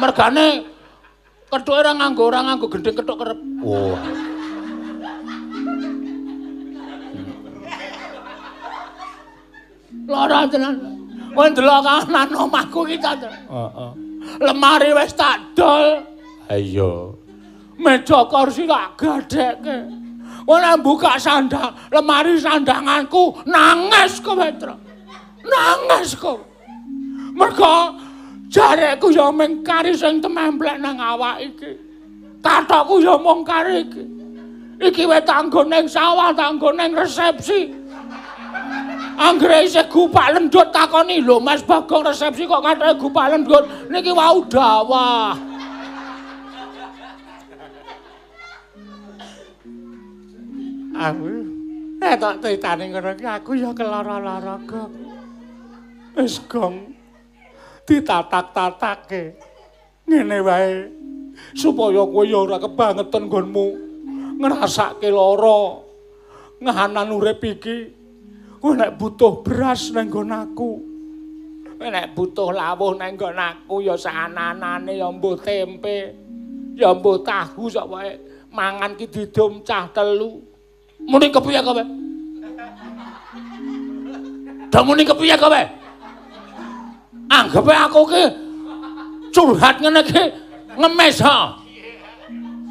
[SPEAKER 1] Mergane kethuke ora nganggo ora nganggo gendhing kethuk kerep. Oh. Lara tenan. Kowe ndelok kanan omahku iki ta. Heeh. Lemari wis tak dol. Ha iya. Meja kursi tak gadhekke. Kowe nek buka sandang, lemari sandanganku nangis kowe, Tru. Nangis kowe. Mergo jareku ya mung kari sing tememplek nang awak iki. Katokku ya mung kari iki. Iki wis tanggo ning sawah, tanggo ning resepsi. Anggere isih gupak lendut takoni, "Lho Mas Bagong resepsi kok katanya gupak lendut?" Niki wau dawah. Aku eh tak titane ngono aku ya kelara-lara kok. Wis gong ditatak-tatake. Ngene wae supaya kowe ya ora kebangetan nggonmu ngrasake lara ngahanan urip iki. Kowe nek butuh beras nang nggon aku. Nek butuh lawuh nang nggon aku ya sananane ya mbuh tempe, ya mbuh tahu sok wae. Mangan ki didum cah telu. Muni kepiye kowe? Dah muni kepiye kowe? Anggepe aku ki curhat ngene ki ngemes ha.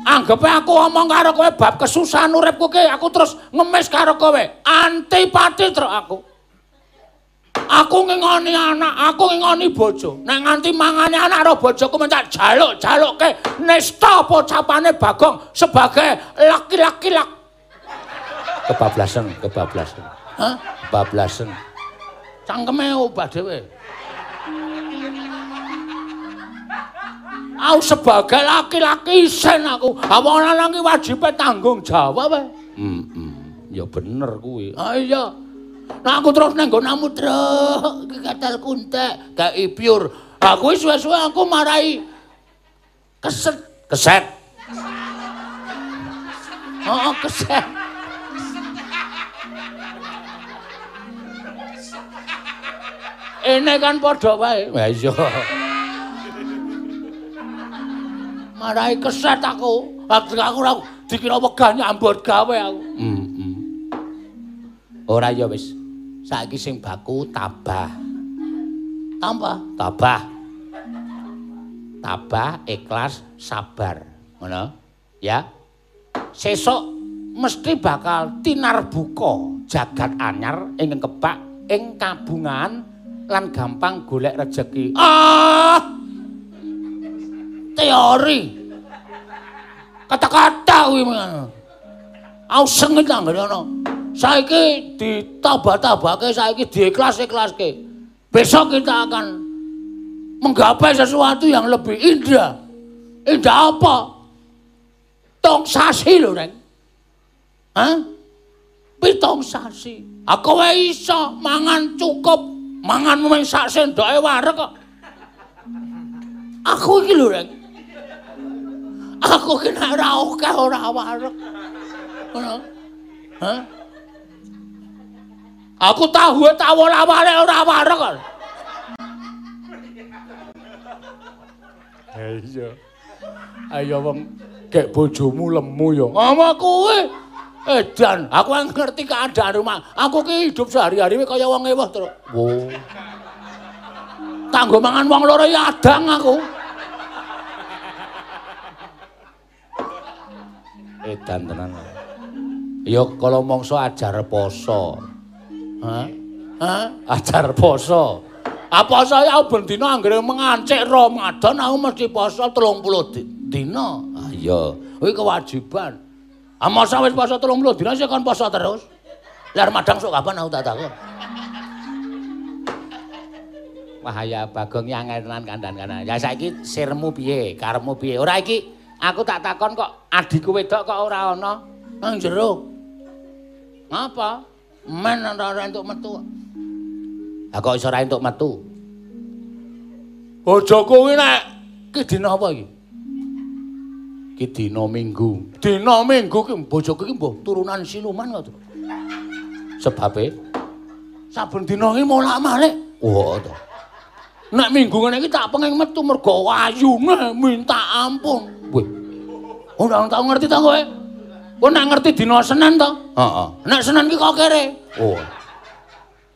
[SPEAKER 1] Anggepe aku omong karo kowe bab kesusahan uripku ki aku terus ngemis karo kowe. Antipati terus aku. Aku ngingoni anak, aku ngingoni bojo. Nek nganti mangane anak karo bojoku mencak jaluk-jalukke nesta pocapane Bagong sebagai laki-laki lak. Kebablasan, kebablasan. Hah? Kebablasan. Cangkeme obah dhewe. Aku sebagai laki-laki isen aku. Apa lanang ki wajibe tanggung jawab wae. Heeh. Ya bener kuwi. Ah iya. Nah aku terus nang nggonamu truk iki katal kuntek, gak ipyur. Aku wis suwe-suwe aku marai keset, keset. Oh, keset. Ini kan padha wae. Lah iya. marai keset aku. Aku aku ora dikira wegah nyambut gawe aku. Heeh. Ora ya wis. Saiki sing baku tabah. Tambah, tabah. Tabah, ikhlas, sabar. Ngono. Ya. Sesuk mesti bakal tinar buka jagat anyar ing kebak ing kabungan lan gampang golek rejeki. Ah! teori. Kata-kata kuwi. Aku sengit nang ngono. Saiki ditabah-tabahke, saiki diikhlas-ikhlaske. Besok kita akan menggapai sesuatu yang lebih indah. Indah apa? Tong sasi lho, Neng. Hah? Pitong sasi. Aku iso mangan cukup, mangan mung sak sendoke wareg kok. Aku iki lho, Rek. Aku ki nek ora akeh ora wareg. Ngono. Hah? Aku tahu tak ora wareg ora wareg. Eh iya. Ayo wong kek bojomu lemu ya. Ngomong kuwi. Edan, aku yang ngerti keadaan rumah. Aku ki hidup sehari-hari kaya wong ewah terus. Wo. Kanggo mangan wong loro ya adang aku. Edan tenan. Ya kalau mongso ajar poso. Hah? Hah? Ajar poso. Apa saya ben dina anggere mengancik Ramadan aku mesti poso 30 di, dina. Ah iya, kuwi kewajiban. Masa wis poso 30 dina sik kon poso terus. Lah Ramadan sok kapan aku tak takon. Wah ya Bagong yang tenan kandan-kandan. Ya saiki sirmu piye? Karepmu piye? Ora iki aku tak takon kok adikku wedok kok ora ana nang jero. Ngapa? Men ora entuk metu. Lah kok iso ora entuk metu? Bojoku kuwi nek ki dina apa iki? Ki dina Minggu. Dina Minggu ki bojoku ki mbah turunan siluman kok. Sebabe saben dina iki molak-malik. Wah to. Nek Minggu ngene iki tak pengen metu mergo ayune minta ampun. Wih. Ora tau ngerti to kowe? Kowe nek ngerti dina Senin to? Heeh. Nek Senin ki kok kere. Oh.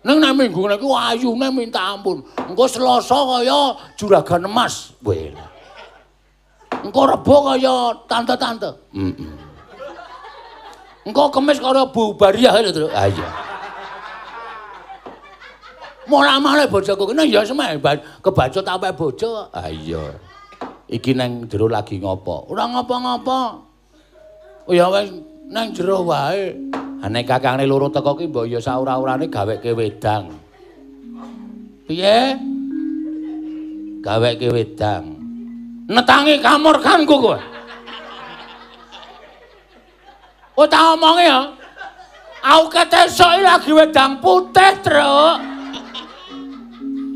[SPEAKER 1] Ning nek minggu nek ayune minta ampun. Engko Selasa kaya juragan emas. Weh. Engko Rebo kaya tante-tante. Heeh. Engko Kamis kaya Bu Bariah lho, Tru. Ah iya. Mola-male bojoku kene ya semeh kebacut apa bojo. Ah iya. Iki nang jero lagi ngopo? Ora ngopo-ngopo. Oh ya wis nang jero wae. Nek kakangne loro teko ki mbok ya saura-urane gaweke wedang. Piye? Gaweke wedang. Netangi kamur kanku kowe. Oh tak omongi ya. Aku ketesok lagi wedang putih, Truk.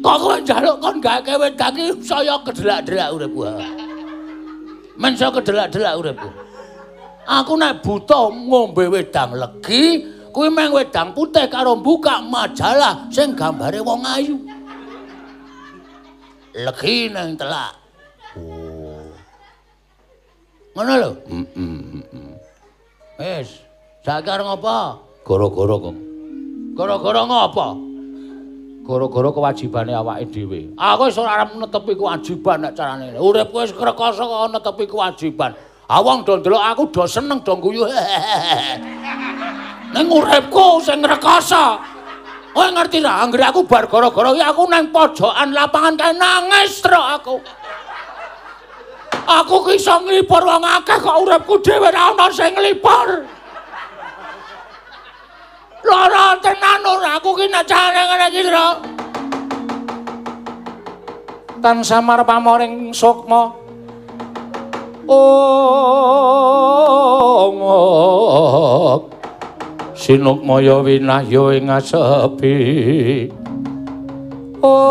[SPEAKER 1] Kok kowe njaluk kon gaweke wedang ki saya kedelak-delak uripku. Men saya kedelak-delak uripku. Aku nek buta ngombe wedang legi, kuwi meng wedang putih karo buka majalah sing gambare wong ayu. Legi nang telak. Ngono lho. Heeh, Wis, saiki arep ngopo? Gara-gara kok. Gara-gara ngopo? Gara-gara kewajibane awake dhewe. Aku wis ora arep netepi kewajiban nek carane. Uripku wis krekoso kok netepi kewajiban. Awang do ndelok aku do seneng do guyu. Ning uripku sing ngrekoso. Kowe ngerti ra, anggere aku bar gara-gara aku nang pojokan lapangan kae nangis truk aku. Aku iso nglipur wong akeh kok uripku dhewe ra ana sing nglipur. Lara tenan ora aku ki nek carane ngene iki, Truk. Tan samar pamoring sukma. ongok sinukmaya winahya ing asepi ong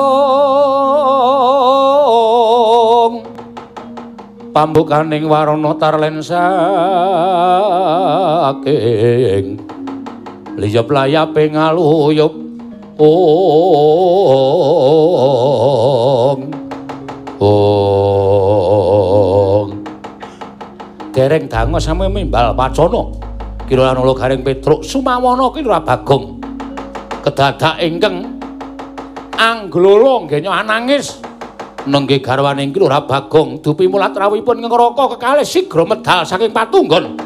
[SPEAKER 1] pambukaning warana tarlen saking liyep layape ngaluyup ong ong dereng dango sami mimbal pacana kira anula garing petruk sumawana kira bagong. Kedadak ingkang angglolo nggenya anangis nengge garwane kira bagong. Dupi mulat rawipun ngroko kekalih sigra medal saking patunggon.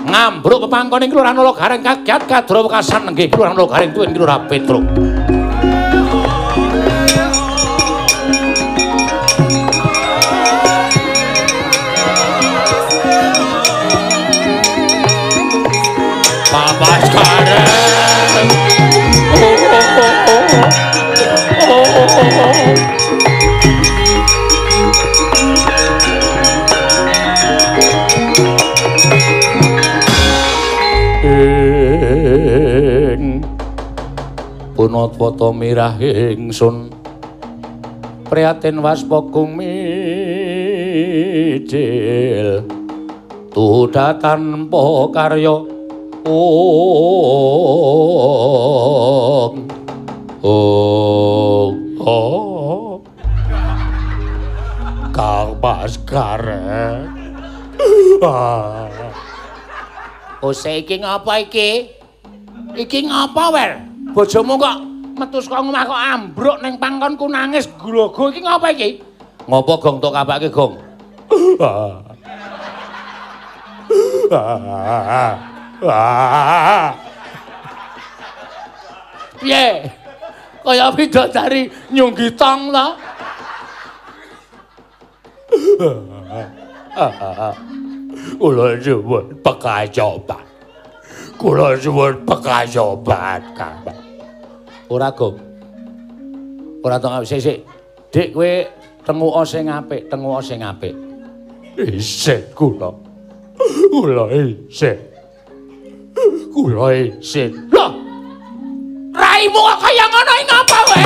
[SPEAKER 1] Ngambruk pepangkon ing kelurahan Ula Garing kagiat kadra wekasan. Nggih kelurahan Ula Garing tuwin kelurahan Petruk punatwata mirah ingsun priyatin waspa kuming
[SPEAKER 3] micil tuda tanpa karya ong ong Kang ah
[SPEAKER 1] Ose iki ngapa iki? Iki ngapa, Wer? Bojomu kok metu saka omah kok ambruk ning pangkonku nangis glogo iki ngapa iki?
[SPEAKER 3] ngopo gong tok kapake gong
[SPEAKER 1] Piye? Kaya bidadari nyunggi tong to?
[SPEAKER 3] kula suwun pekayoban kula suwun pekayoban Kang. Ora gong ora tong sik dik kowe tenguka sing apik tenguka sing apik. Isih kula. Kula isih. Kula isih.
[SPEAKER 1] Loh. Raimu kok kaya ngono ngapa kowe?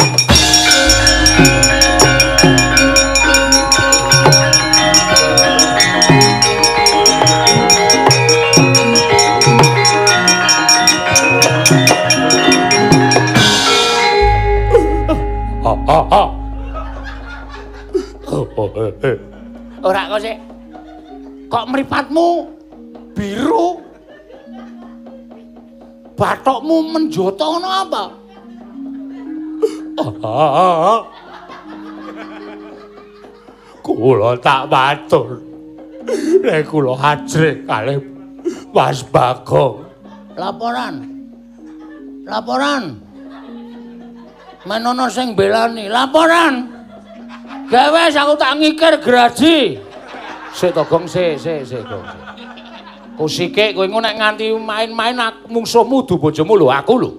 [SPEAKER 3] Oh, eh, eh.
[SPEAKER 1] Ora kok sik. Kok mripatmu biru? Bathokmu menjoto ngono apa?
[SPEAKER 3] Kula tak matur nek kula ajrih kalih Mas Bagong
[SPEAKER 1] Laporan. Laporan. Menono sing belani. Laporan. Gawe aku tak ngikir graji.
[SPEAKER 3] sik to Gong sik sik sik Gong sik. Kusike kowe engko nek nganti main-main mungsuhmu du bojomu lho aku lho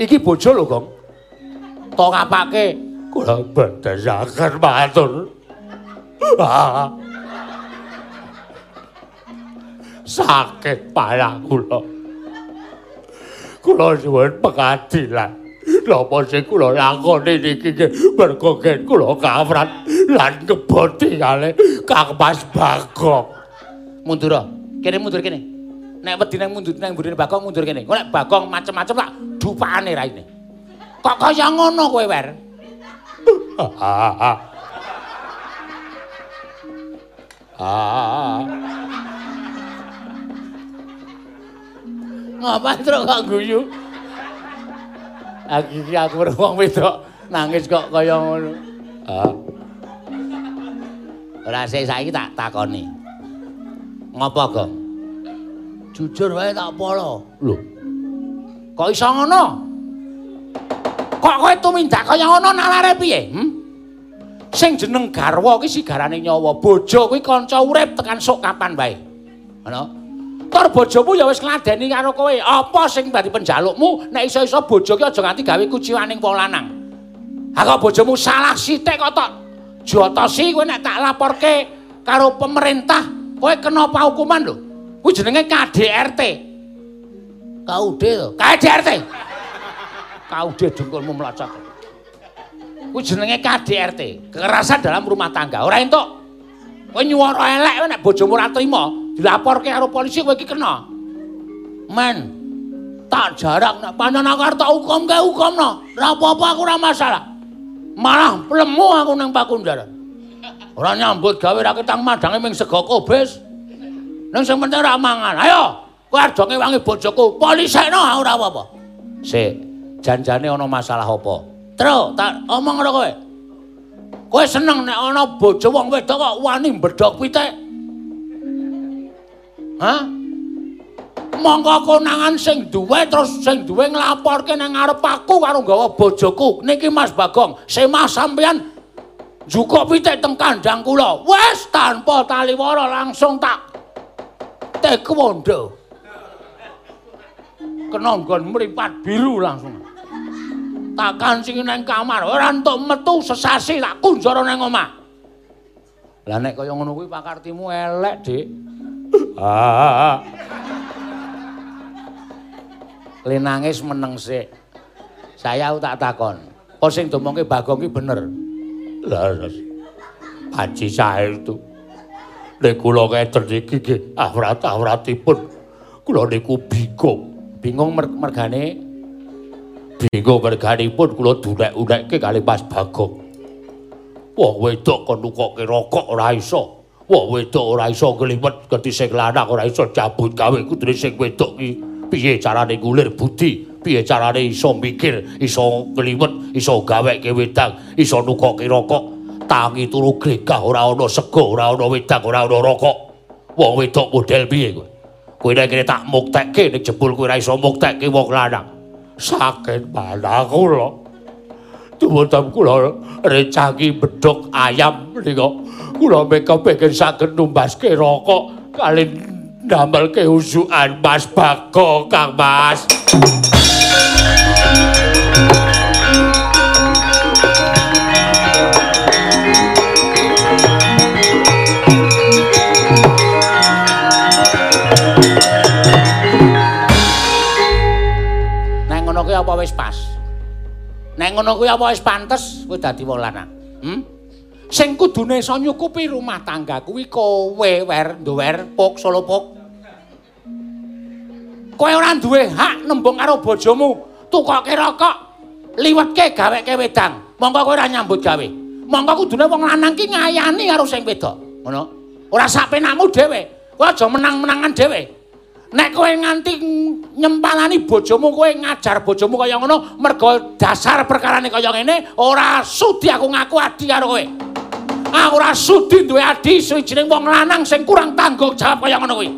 [SPEAKER 3] iki bojo lho Gong to kapake kula bedasaken matur Ah. sakit parah kula kula suwun pengadilan napa sing kula lakoni niki mergo nggih kula kawrat lan ngeboti kalih Kang Mas Bagong
[SPEAKER 1] Mundur. ah. Kene mundur kene. Nek wedi nang mundur nang mburine Bagong mundur kene. Kok nek Bagong macem-macem tak dupane raine. Kok kaya ngono kowe, Wer?
[SPEAKER 3] Ah.
[SPEAKER 1] Ngapain terus kok guyu? Aku iki aku wong wedok nangis kok kaya ngono.
[SPEAKER 3] Ah.
[SPEAKER 1] Ora sik saiki tak takoni. Ngopo, Gong? Jujur wae tak polo.
[SPEAKER 3] Lho,
[SPEAKER 1] Kok iso ngono? Kok kowe tumindak kaya ngono nalare piye? Hm? Sing jeneng garwa ki sigarane nyawa, bojo kuwi kanca urip tekan sok kapan wae. Ngono. Tur bojomu ya wis ngladeni karo kowe. Apa sing dadi penjalukmu nek iso-iso bojo ki aja nganti gawe kuciwaning wong lanang. Ha kok bojomu salah sithik kok tok jotosi kowe nek tak laporke karo pemerintah, kowe kena hukuman lho. Kuwi jenenge KDRT. KUD to. KDRT. KUD dengkulmu melacak. Kuwi jenenge KDRT, kekerasan dalam rumah tangga. Ora entuk. Kowe nyuwara elek nek bojomu ora trima, dilaporke karo polisi kowe iki kena. Men, tak jarak nek pancen aku arep tak hukumke hukumno. Ora apa-apa aku ora masalah. Malah plemu aku nang pakundaran. Ora nyambut gawe ra ketang madange ming sego kobes. Nang sing penting ora mangan. Ayo, kowe arep ngewangi bojoku. Polisekno ora apa-apa.
[SPEAKER 3] sik, janjane ana masalah apa?
[SPEAKER 1] Tru, tak omong karo kowe. Kowe seneng nek ana bojo wong wedok kok wani mbedhok pitik? Hah? Monggo konangan sing duwe terus sing duwe nglaporke nang ngarep aku karo nggawa bojoku. Niki Mas Bagong, semah sampeyan jukuk pitik teng kandang kula. Wes tanpa taliwara langsung tak taekwondo. Kena nggon mripat biru langsung. tak kancing nang kamar ora entuk metu sesasi tak kunjara nang omah
[SPEAKER 3] Lah nek kaya ngono kuwi pakartimu elek, Dik. Ah. Le nangis meneng sik. Saya tak takon. Apa sing domongke Bagong ki bener? Lah, Haji sae itu.
[SPEAKER 1] Nek kula ngeten iki nggih awrat-awratipun kula niku bingung.
[SPEAKER 4] Bingung mer mergane
[SPEAKER 1] Bingung merganipun kula dunek-unekke kali Mas Bagong. Wong wedok kon nukokke rokok ora iso. Wong wedok ora iso ngliwet gedhi sing lanang ora iso cabut gawe kudune sing wedok iki piye carane ngulir budi, piye carane iso mikir, iso ngliwet, iso gaweke wedang, iso nukokke rokok. Tangi turu glegah ora ana sego, ora ana wedang, ora ana rokok. Wong wedok model piye kowe? Kowe nek tak muktekke nek jebul kowe ora iso muktekke wong lanang. Sakit mana kula. Tuwutem kula recangi bedhog ayam nika. Kula meka pengen saged numbaske rokok kali ndamelke usukan Mas Bagong, Kang Mas.
[SPEAKER 4] Nek ngono kuwi apa wis pas? Nek ngono kuwi apa wis pantes kowe dadi wong lanang? Hm? Sing kudune iso nyukupi rumah tangga kuwi kowe wer nduwer pok solo pok. Kowe ora duwe hak nembung karo bojomu, tukoke rokok, liwetke gaweke wedang. Monggo kowe ora nyambut gawe. Monggo kudune wong lanang ki ngayani karo sing wedok. Ngono. Ora sak penakmu dhewe. Kowe aja menang-menangan dhewe. Nek kowe nganti nyempalani bojomu kowe ngajar bojomu kaya ngono mergo dasar perkarane kaya ngene ora sudi aku ngaku adi karo kowe. Aku ora sudi duwe adi suwijining wong lanang sing kurang tanggung jawab kaya ngono kuwi.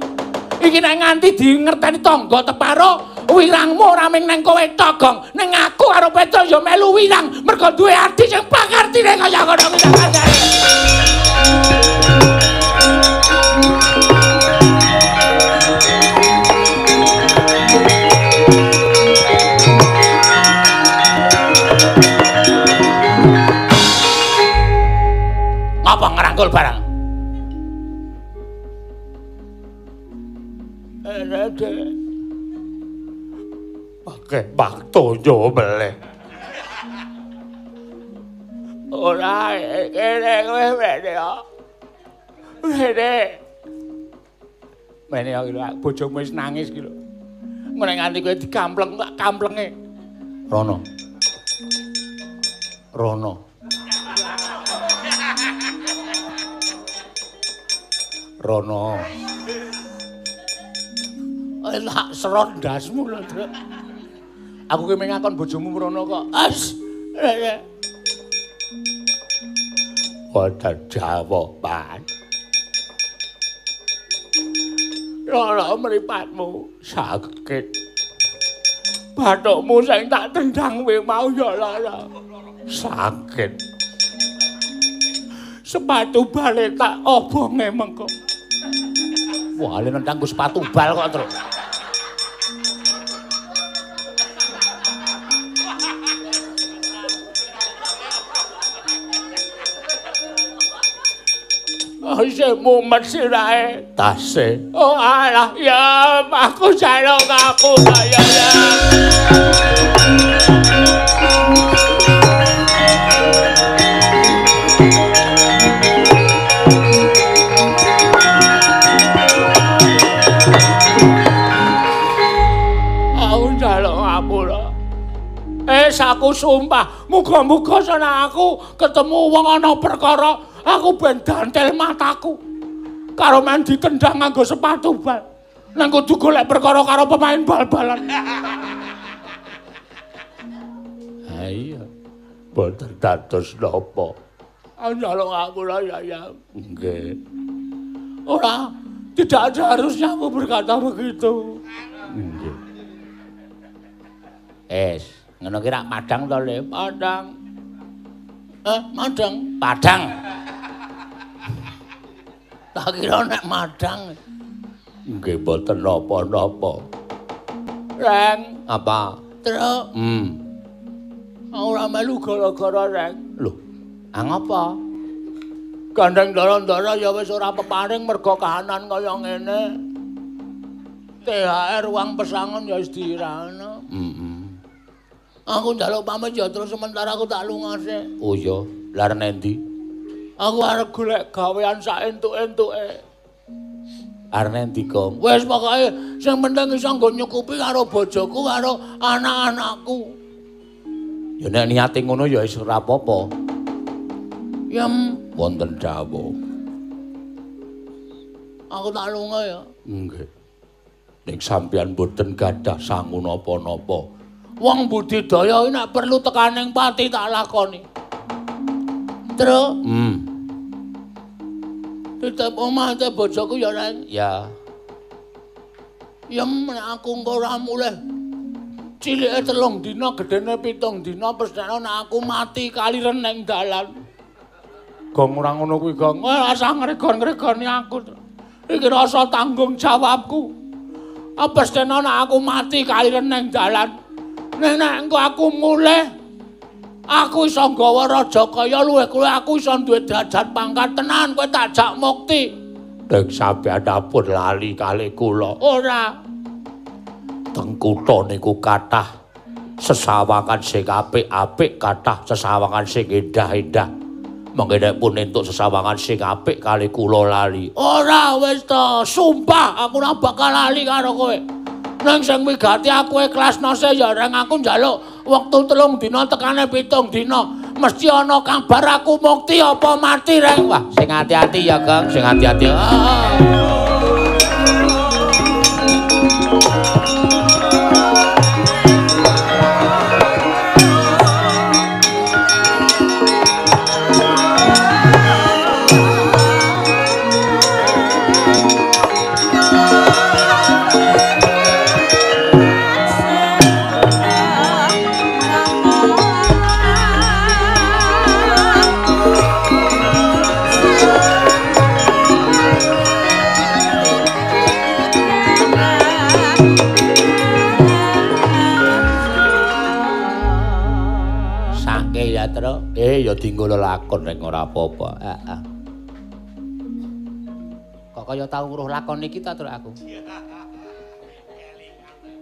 [SPEAKER 4] Iki nek nganti dingerteni tangga teparo wirangmu ora ming nang kowe togong, ning aku karo Petro ya melu wirang. Mergo duwe adi sing pangertine kaya ngono kuwi ngerangkul barang?
[SPEAKER 1] Dek. Pakai waktu yo meleh. Ora kene kowe mene yo. Mene.
[SPEAKER 4] Mene ya lho, bojomu wis nangis ki lho. Ngene nganti kowe dikampleng tak kamplenge. Rono. Rono. Rono. Eh tak serot ndasmu lho, Druk. Aku ki mengakon bojomu Rono kok. As.
[SPEAKER 1] Wonten jawaban. Loro mripatmu sakit. Bathukmu sing tak tendang wing mau ya lara. Sakit. Sepatu balik tak obonge mengko.
[SPEAKER 4] Wah, ale nendang nggo sepatu bal kok, Truk.
[SPEAKER 1] Oh, sing mumet sirahe.
[SPEAKER 4] Tase.
[SPEAKER 1] Oh alah ya aku jaluk aku ya ya. Aku sumpah, muga-muga sana aku ketemu wong ana perkara, aku ben dantel mataku. Karo main ditendang nganggo sepatu bal. Nang kudu golek perkara karo pemain bal-balan.
[SPEAKER 4] Ha iya.
[SPEAKER 1] Boten dados napa. Njaluk ngapura ya ya.
[SPEAKER 4] Nggih.
[SPEAKER 1] Ora, tidak ada harusnya aku berkata begitu.
[SPEAKER 4] Nggih. Es, ngono ki rak padang to, Le?
[SPEAKER 1] Padang. Eh, madang.
[SPEAKER 4] Padang.
[SPEAKER 1] Tak kira nek madang.
[SPEAKER 4] Nggih boten napa-napa.
[SPEAKER 1] Reng,
[SPEAKER 4] Apa?
[SPEAKER 1] truk.
[SPEAKER 4] Hmm.
[SPEAKER 1] Ora melu gara-gara reng.
[SPEAKER 4] Lho, ah ngapa?
[SPEAKER 1] Gandeng ndara-ndara ya wis ora peparing mergo kahanan kaya ngene. THR uang pesangon ya wis diirana.
[SPEAKER 4] Heeh.
[SPEAKER 1] Aku njaluk pamit ya terus sementara aku tak lungase.
[SPEAKER 4] Oh iya, lar nendi?
[SPEAKER 1] Aku arep golek gawean sak entuk-entuke. Arnendika. Wis pokoke sing penting iso nggo nyukupi karo bojoku karo anak-anakku. Ya nek niate ngono ya wis ora apa-apa. Yam wonten dawuh. Aku tak lunga ya. Nggih. Ning sampeyan boten gadah sangu napa-napa. Wong budidaya iki nek perlu tekaning pati tak lakoni. Terus, hmm. Tetep omah te bojoku ya Ren. Ya. Ya nek aku engko ora mulih cilike telung dina, gedene pitung dina, pesthene nek aku mati kaliren ning dalan. Gong ora ngono kuwi, Gong. Ora usah ngregon-ngregoni aku. Iki rasa tanggung jawabku. Apa nek aku mati kaliren ning dalan. Nek engko aku mulih. Aku iso nggawa raja kaya luwih kuwi aku iso duwe derajat pangkat tenan kowe tak jak mukti. Nek sampeyan dapur lali kali kula. Ora. Teng kutha niku kathah sesawangan sing apik-apik kathah sesawangan sing endah-endah mengke nek pun entuk sesawangan sing apik kali kula lali. Ora wis to. Sumpah aku ora bakal lali karo kowe Nang sing wigati aku ikhlas nose ya reng aku njaluk wektu telung dina tekane pitung dina. Mesti ana kabar aku mukti apa mati reng. Wah, sing hati-hati ya, Kang. Sing hati-hati. Ah. Ya dienggo lakon nek ora apa-apa. Heeh. Kok kaya tau nguruh lakon iki ta terus aku.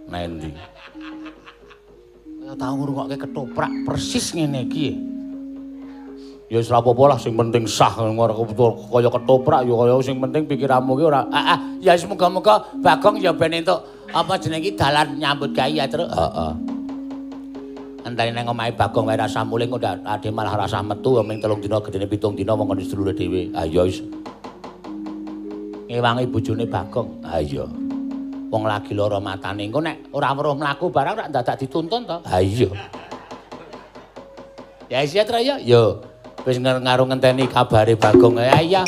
[SPEAKER 1] Mendi. Kaya tau ngrungokke ketoprak persis ngene iki. Ya wis ora apa-apa lah sing penting sah kaya ketoprak ya kaya sing penting pikiranmu ki ora. Heeh. Ya semoga-moga Bagong ya ben entuk apa jeneng iki dalan nyambut gawe ya terus. Heeh. Entane nang omahe Bagong wae rasa muling kok ade malah rasa metu ming telung dina gedene pitung dina wong ngono sedulure dhewe. Ha iya wis. Ngewangi bojone Bagong. Ha iya. Wong lagi lara matane engko nek ora weruh mlaku barang rak dadak dituntun to. Ha iya. Ya iya tra ya. Yo. Wis ngaru ngenteni kabare Bagong. Ya iya.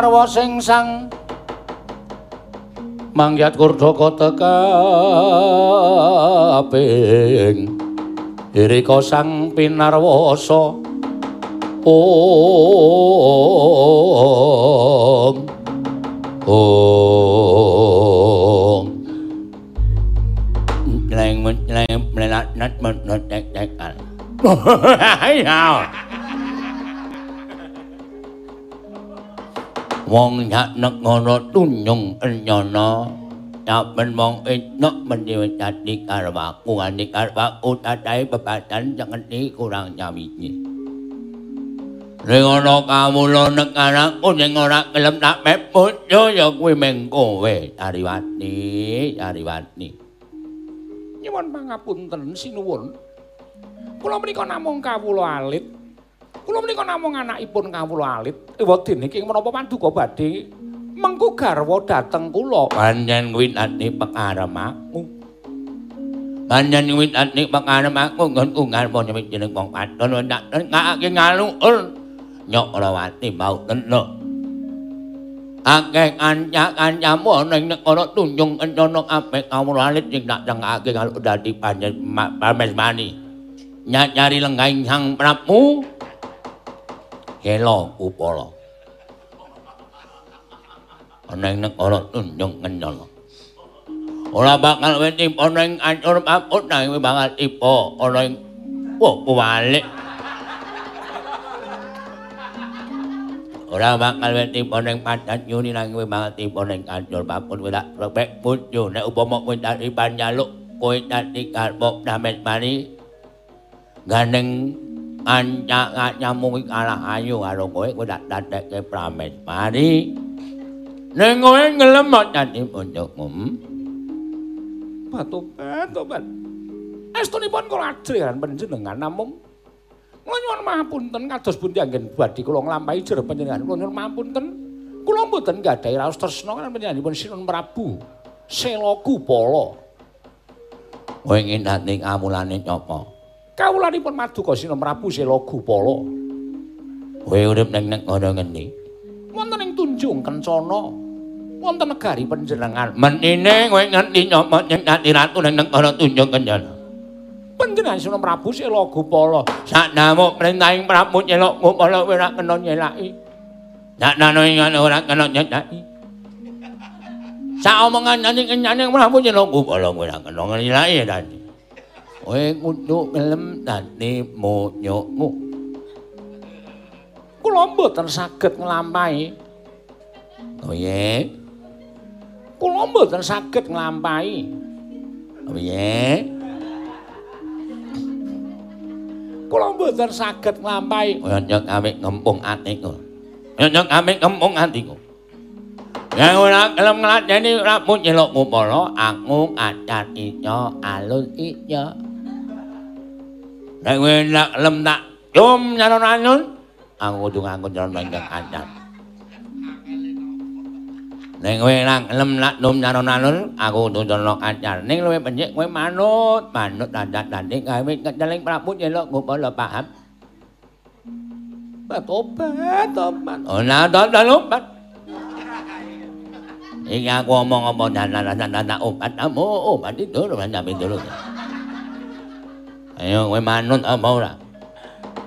[SPEAKER 1] Trombak marwa sing sang mangyat kurdaka tekaping irika sang pinarwasa ong ong leng leng melat nat menut tek tekan. Ya. Wong nyak nek ngono tunyung enyana. Ya ben mong enak mendewe tadi karep aku ngani karep aku tadai bebatan jangan di kurang nyawiji. Ning ana kawula nek anakku sing ora kelem tak meput yo ya kuwi meng kowe Ariwati, Ariwati.
[SPEAKER 4] Nyuwun pangapunten sinuwun. Kula menika namung kawula alit. Kula menika namung anakipun kawula alit. Dene king menapa panduka badhe mengku garwa dhateng kula.
[SPEAKER 1] Panjen kuwi tadi pekarem aku. Panjen kuwi tadi pekarem aku nggonku ngarep nyemit jeneng wong padon ndak ngake ngaluul. Nyok Rawati mau tenuk. Akeh kanca-kancamu ning nek ana tunjung encono apik kawula alit sing tak cengake kalau dadi panjen pames mani. Nyari lenggahing sang Prabu. Helo upala. Ana nek ana tunjung encono. Ora bakal wedi ana ing ancur paput nang bakal tiba ana ing Wah, kuwalik. Ora bakal wedi ning padat yuni nang banget tiba ning kancur papun kowe tak repek bojo nek upama kowe dadi panjaluk kowe dadi karpok damet mari gandeng kanca kancamu kuwi kalah ayu karo kowe kowe tak dadekke pramet mari ning kowe ngelem dadi bojomu
[SPEAKER 4] Batobat, tobat. Estunipun kula ajrihan panjenengan namung Kula nyuwun mahapunten kados pundi anggen badhe kula nglampahi jero panjenengan. Kula nyuwun mahapunten. Kula mboten gadhahi raos tresna kan panjenenganipun Sinun Prabu. Sela Kupala.
[SPEAKER 1] Kowe ning amulane nyapa?
[SPEAKER 4] Kawulanipun Maduka Sinun Prabu Sela Kupala.
[SPEAKER 1] Kowe urip ning ngono ngendi?
[SPEAKER 4] Wonten ing Tunjung Kencana. Wonten negari panjenengan.
[SPEAKER 1] Menine kowe ngerti nyapa yen dadi ratu ning ngono tunjung kencana.
[SPEAKER 4] Panjenengan Sinun Prabu Sela Kupala.
[SPEAKER 1] Sak namuk perintahing Prabu nyelok ngupala kowe ora kena nyelaki. Sak ingane ora kena nyelaki. Sak omongan nang kenyane Prabu nyelok ngupala kowe ora kena nyelaki. Kowe kudu gelem dadi monyokmu.
[SPEAKER 4] Kula mboten saged nglampahi.
[SPEAKER 1] Oh ye.
[SPEAKER 4] Kula mboten saged nglampahi.
[SPEAKER 1] Oh ye.
[SPEAKER 4] Kula mboten saged nglampahi.
[SPEAKER 1] Kaya nyok amik ngempung atiku. Kaya nyok amik ngempung atiku. Ya ora kelem ngladeni Prabu nyelok ngupala aku acat ica alun ica. Nek kowe nak kelem tak cum nyalon-alun, aku kudu nganggo nyalon ingkang acat. Nek kowe nak kelem nak nom nyalon-alun, aku kudu nyalon acat. Ning luwih becik kowe manut, manut dadak dadi gawe keceling Prabu nyelok ngupala paham.
[SPEAKER 4] Tobat, tobat.
[SPEAKER 1] Ora dadak Iki aku omong apa dadak-dadak obat kamu obat itu lho sampe dulu. Ayo kowe manut apa ora?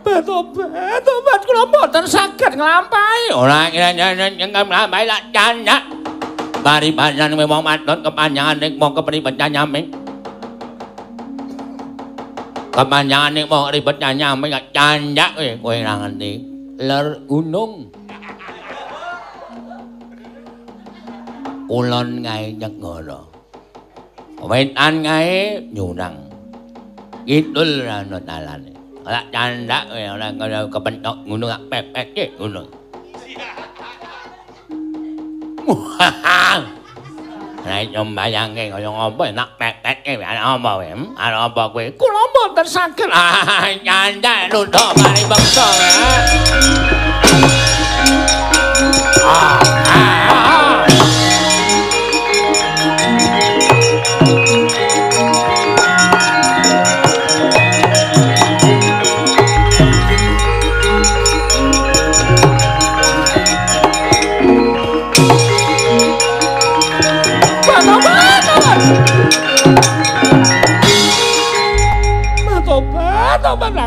[SPEAKER 4] Tobat, tobat kula mboten saged nglampahi.
[SPEAKER 1] Ora lambai lak janyak. Bari panjang kowe wong maton kepanjangan ning mong kepribet nyaming. Kepanjangan ning mong ribet nyaming gak janyak kowe kowe ora ngerti. Ler gunung. Kulon ngae nyegara. Wetan ngae nyurang. Kidul ana dalane. Ora candak kowe ora kepentok gunung gak pepek gunung. Nek nyombayangke kaya ngopo nak pepek ana apa kowe? Ana apa kowe?
[SPEAKER 4] Kula mboten saged.
[SPEAKER 1] Candak lutho mari. Ah, ah.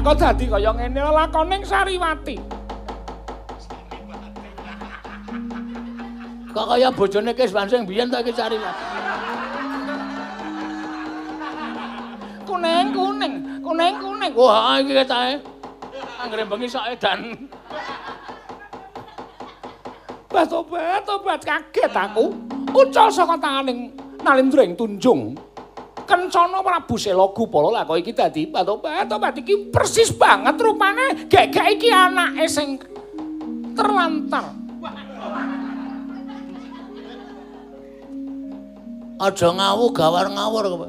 [SPEAKER 4] Kok dadi kaya ngene? Lakoning Sariwati.
[SPEAKER 1] Kok kaya bojone Kis Wansing biyen ta iki Sariwati. kuning kuning kuning kuning. Wah iki ketae anggere bengi sok edan. Bat obat obat kaget aku. Ucal saka tanganing Nalindra ing tunjung Kencana Prabu Sela Gupala lah kok iki dadi bat obat iki persis banget rupane gek-gek iki anake sing terlantar Aja ngawu gawar ngawur kowe.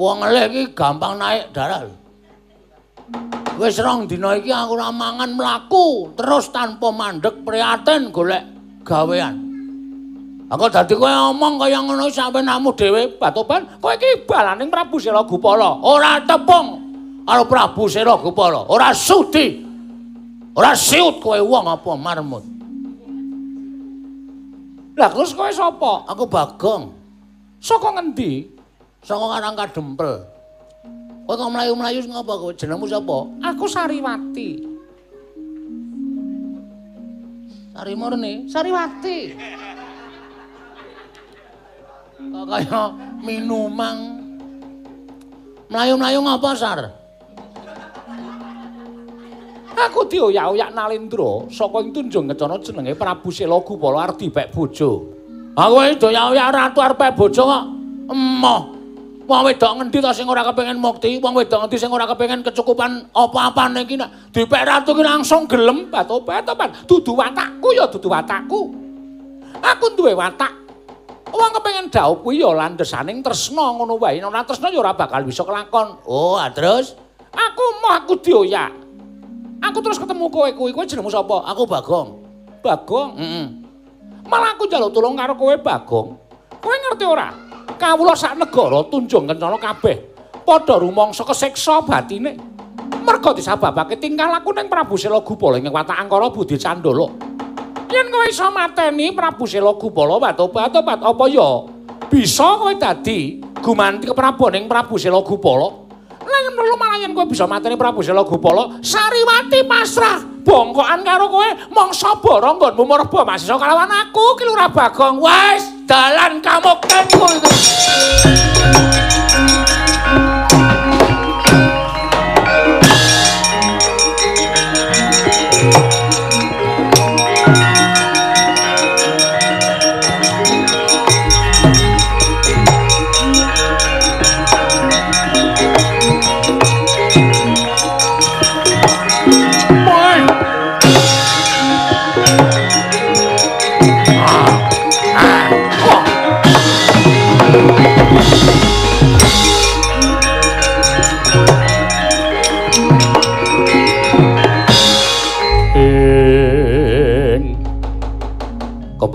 [SPEAKER 1] Wong elek iki gampang naik darah. Wis rong dina iki aku ora mangan mlaku terus tanpa mandek prihatin golek gawean. Aku dadi kowe ngomong kaya ngono sampe namu dhewe batoban, kowe iki balaning Prabu Sela Gupala, ora tepung karo Prabu Sela Gupala, ora sudi. Ora siut kowe wong apa marmut. Lah terus kowe sapa? Aku Bagong. Saka ngendi? Saka Karang Kadempel. Kowe kok mlayu-mlayu ngapa kowe? Jenengmu sapa? Aku Sariwati. Sari Murni, Sariwati. Kaya minumang. Mlayu-mlayu ngapa, Sar? Aku dioyak-oyak Nalindra saka ing tunjung kecana jenenge Prabu Sela Gupala arep dibek bojo. Aku iki doyak-oyak ratu arep bojo kok. Emoh. Wong wedok ngendi to sing ora kepengin mukti? Wong wedok ngendi sing ora kepengin kecukupan apa-apane iki nek dipek ratu ki langsung gelem bat-obat-obat. Dudu watakku ya dudu watakku. Aku duwe watak. Wong kepengin dhaup kuwi ya landesaning tresna ngono wae. Nek ora tresna ya ora bakal bisa kelakon. Oh, ah, terus aku mau aku dioyak. Aku terus ketemu kowe kuwi. Kowe jenengmu sapa? Aku Bagong. Bagong? Heeh. Malah aku njaluk tulung karo kowe Bagong. Kowe ngerti ora? Kawula sak negara tunjung kencana kabeh padha rumangsa kesiksa batine. Merga disababake tingkah laku ning Prabu Sela Gupala ing watak angkara budi candala. Yen kowe iso mateni Prabu Sela Gupala watobat-obat apa ya bisa kowe dadi gumanti keprabaning Prabu Sela Gupala? Lan perlu malah yen kowe bisa mateni Prabu Sela Gupala, Sariwati pasrah bongkokan karo kowe mangsa bara nggonmu merba masisa kalawan aku ki Lurah Bagong. Wes, dalan kamuktenku iku.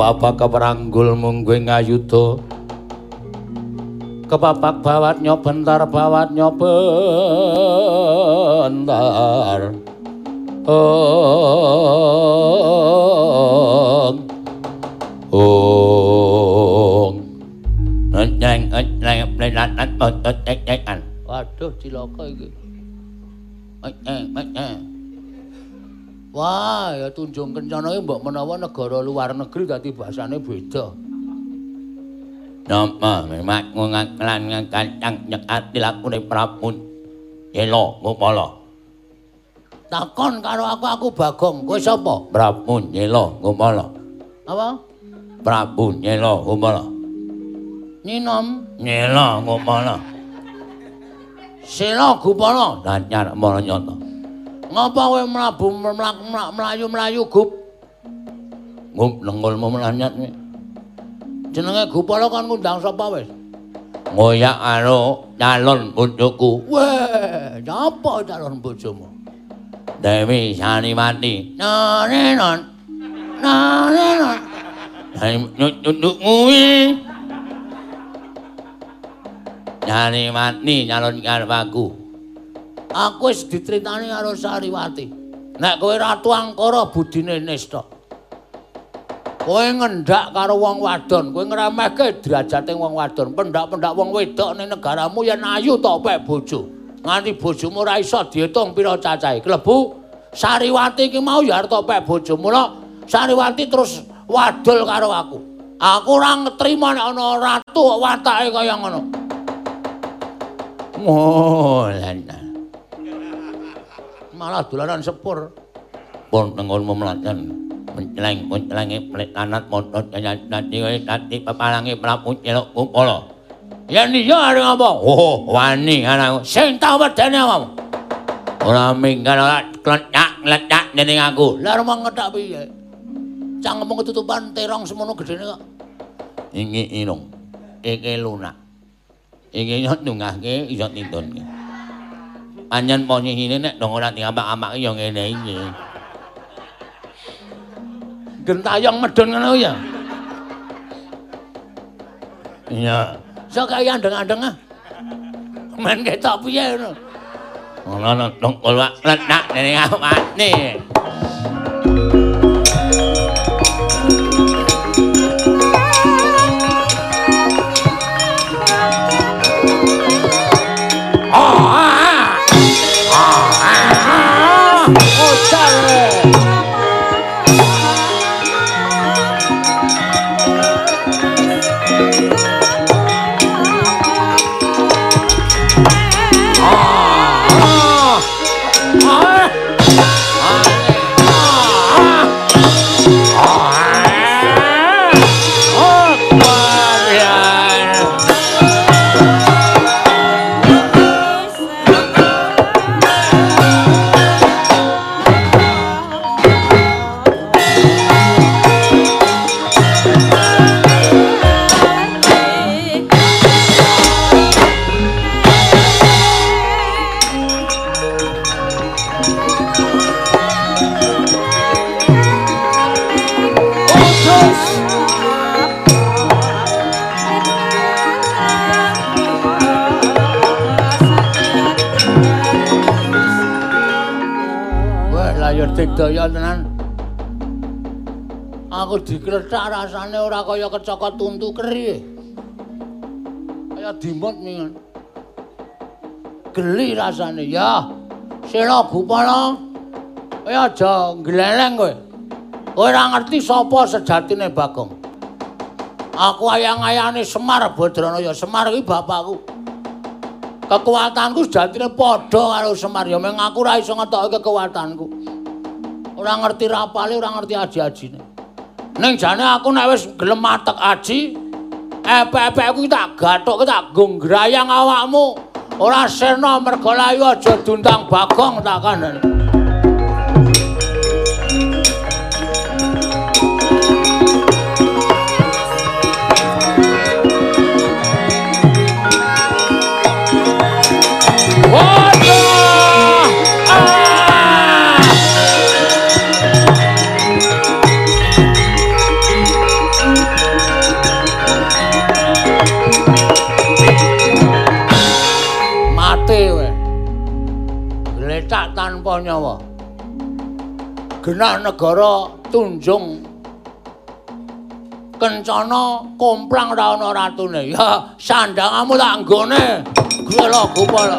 [SPEAKER 1] Kepapak keperanggul munggue ngayuda. Kepapak bawat nyobentar bawat nyobentar ong. Ong. Nyeng nyeng nyeng nyeng waduh cilaka iki. Nyeng nyeng Wah, ya tunjung kencana iki mbok menawa negara luar negeri dadi bahasane beda. Nama memak nganglan ngangkang nyekat dilakune Prabu Yelo Gopala. Takon karo aku aku Bagong, kowe sapa? Prabu Yelo Gopala. Apa? Prabu Yelo Gopala. Ninom Yelo Gopala. Sela Gopala danyar maranyata. Ngapa kowe mlabu mlayu-mlayu gup? Gup nengolmu melanyat. Jenenge Gupala kan ngundang sapa wis? Ngoyak karo calon bojoku. Weh, nyapa calon bojomu? Dewi Saniwati. Narenon. Narenon. Hai nyucuk kuwi. Saniwati calon karep aku. Wis ditritani karo Sariwati. Nek kowe ratu angkara budine nista. Kowe ngendak karo wong wadon, kowe ngremehke derajating wong wadon. Pendak-pendak wong wedok ning negaramu yen ayu tok pek bojo. Nganti bojomu ora iso diitung pira cacahe. Klebu Sariwati iki mau ya arep tok pek bojo. Mula Sariwati terus wadul karo aku. Aku ora ngetrima nek ana ratu watake kaya ngono. Molan. Malah dolanan sepur. Pun nengon memelajan. Menceleng, mencelengi, pelit lanat, montot, nyanyi, nanti, nanti, papalangi, pelapun, nyelok, kumpolo. Ya iya ada apa? Oh, wani anakku. Sing tau wedene apa? Ora minggal ora kletak kletak dening aku. Lah rumah ngedak piye? Cangkem ketutupan terong semono gedene kok. Iki inung. Iki lunak. Iki yo nungahke iso tintunke. Po nyihine nek dong ora diamak-amake yo ngene iki. Gentayang medun ngono ya. Iya. Sok kaya andeng-andeng ah. Men ketok piye ngono. Ngono dong kula letak dening awakne. Ya digdaya tenan. Aku dikrethak rasane ora kaya kecokot tuntu keri. Kaya dimot mingan. Geli rasane ya. Sira Gupala. Kowe aja gleleng. Kowe ora ngerti sapa sejatine Bagong. Aku ayang-ayane Semar Badranaya. Semar iki bapakku. Kekuatanku sejatine padha karo Semar. Ya meng aku ora iso ngetokke kekuatanku. Ora ngerti rapale, ora ngerti aji-ajine. Ning jane aku nek wis gelem matek aji, epek-epekku tak gathukke tak gonggrayang awakmu. Ora sena mergo layu aja dundang Bagong tak kandhani. Tanpa nyawa. Genah negara tunjung kencana komplang ra ana ratune. Ya sandangamu tak nggone. Gela gopala.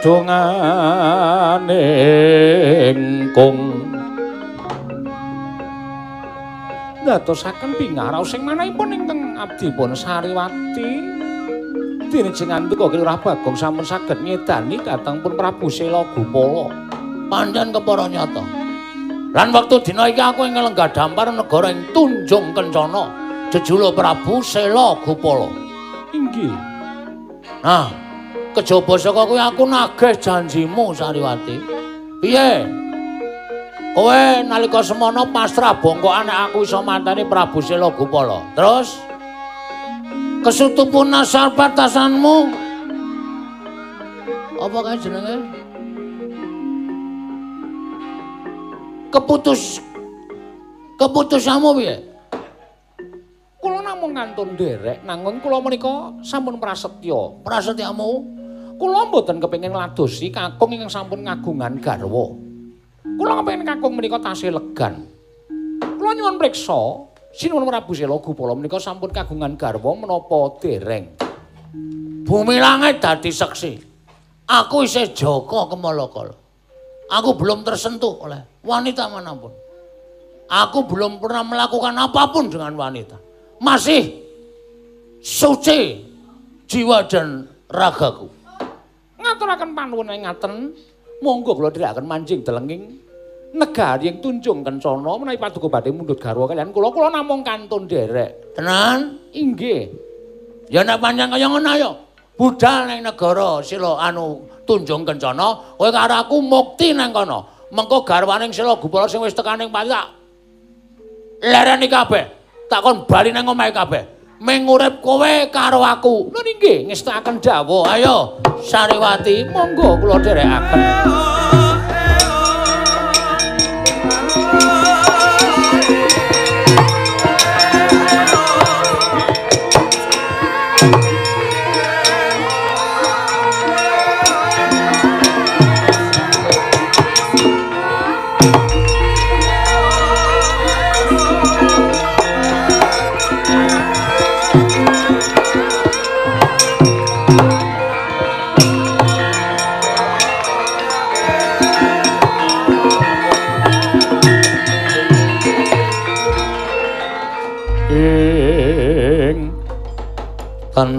[SPEAKER 1] Dongane kung Ndatosaken pingaraos sing manahipun ingkang abdipun Sariwati. Dene jenengan duka Kelurah Bagong sampun saged nyedani dhateng pun Prabu Sela Gupala pancen kepara nyata. Lan wektu dina iki aku ing lenggah dampar negara ing Tunjung Kencana jejuluk Prabu Sela Gupala Inggih. Nah kejaba saka kuwi aku nagih janjimu Sariwati. Piye? Kowe nalika semana pasrah bongkokan nek aku iso manteni Prabu Sela Gupala. Terus kesutupun nasar batasanmu Apa kae jenenge? Keputus keputusanmu piye?
[SPEAKER 4] Kula namung ngantun derek nanging kula menika sampun prasetya.
[SPEAKER 1] Prasetyamu
[SPEAKER 4] Kula mboten kepengin ngladosi kakung ingkang sampun ngagungan garwa. Kula kepengin kakung menika tasih legan. Kula nyuwun priksa, Sinuwun Prabu Sela Gupala menika sampun kagungan garwa menapa dereng.
[SPEAKER 1] bumi langit dadi seksi. Aku isih Joko Kemalakala. Aku belum tersentuh oleh wanita manapun. Aku belum pernah melakukan apapun dengan wanita. Masih suci jiwa dan ragaku.
[SPEAKER 4] Ngaturaken panuwun ngaten, monggo kula dherekaken manjing delenging negari yang tunjung kencana menawi paduka badhe mundhut garwa kalian kula kula namung kantun derek.
[SPEAKER 1] Tenan?
[SPEAKER 4] Inggih.
[SPEAKER 1] Ya nek panjang kaya ngono ayo. Budal ning negara Sila anu Tunjung Kencana, kowe karo aku mukti nang kono. Mengko garwaning Sila Gupala sing wis tekaning pati tak lereni kabeh. Takon bali nang omahe kabeh. Ming urip kowe karo aku.
[SPEAKER 4] Lha nggih ngestakaken dawuh.
[SPEAKER 1] Ayo, Sariwati,
[SPEAKER 4] Monggo kula dherekaken.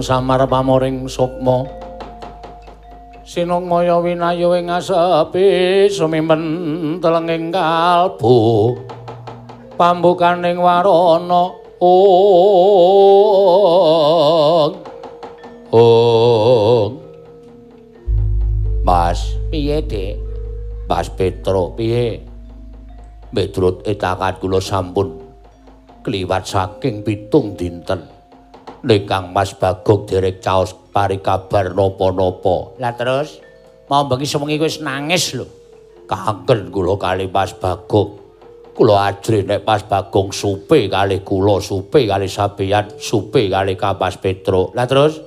[SPEAKER 1] Samar pamoring sukma sinungmaya winayu ing asepi sumimpen telenging kalbu. Pambukaning warana ong ong Mas. Piye Dik? Mas Petro piye? Medrut etakat kula sampun kliwat saking pitung dinten Lekang Mas Bagong derek caos pari kabar napa-napa. Lah terus mau bengi sewengi wis nangis lho. Kangen kula kali Mas Bagong. Kula ajri nek Mas Bagong supe kali kula supe kali sabeyan supe kali Ka Mas Petro. Lah terus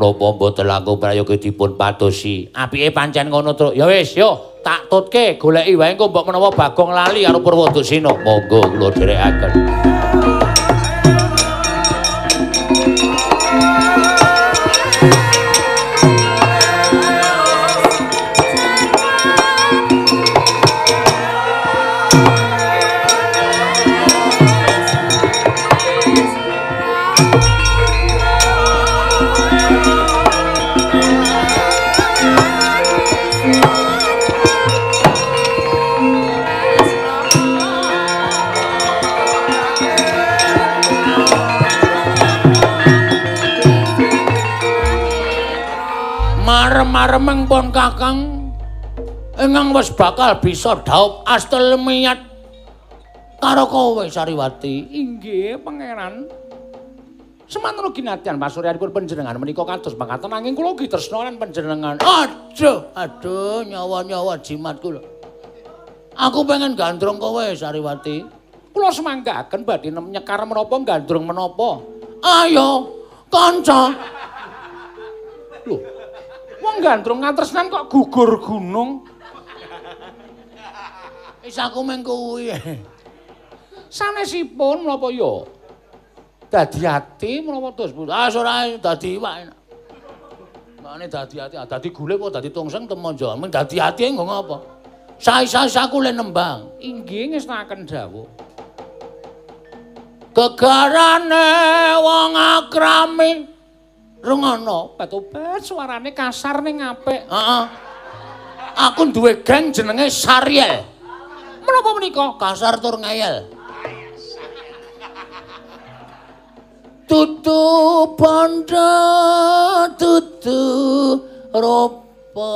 [SPEAKER 1] napa mboten langkung prayoga dipun padosi. Apike pancen ngono to. Ya wis yo tak tutke goleki wae engko mbok menawa Bagong lali karo Purwodasina. Monggo kula dherekaken. Marem-maremeng pun kakang ingkang wis bakal bisa daup astel miyat karo kowe Sariwati.
[SPEAKER 4] Inggih, pangeran. Semanten ugi nadyan pasuryanipun panjenengan menika kados mangkaten nanging kula ugi tresna lan panjenengan.
[SPEAKER 1] Aduh, aduh nyawa-nyawa jimat kula. Aku pengen gandrung kowe Sariwati.
[SPEAKER 4] Kula semanggaken badhe nyekar menapa gandrung menapa.
[SPEAKER 1] Ayo, kanca.
[SPEAKER 4] Lho. Wong gandrung ngatresnan kok gugur gunung.
[SPEAKER 1] Wis aku meng kuwi.
[SPEAKER 4] Sanesipun menapa ya? Dadi ati menapa dos?
[SPEAKER 1] Ah, ora dadi iwak enak. Mane dadi ati, ah, dadi gule apa dadi tungseng temonjo. Men dadi ati nggo ngapa? Sai-sai-saku le nembang.
[SPEAKER 4] Inggih ngestakaken dawuh.
[SPEAKER 1] Gegarane wong akrami rungono.
[SPEAKER 4] Patopet suarane kasar ning apik.
[SPEAKER 1] Heeh. Aku duwe geng jenenge Sariel.
[SPEAKER 4] Menapa menika?
[SPEAKER 1] Kasar tur ngeyel. Tutu panda tutu rupa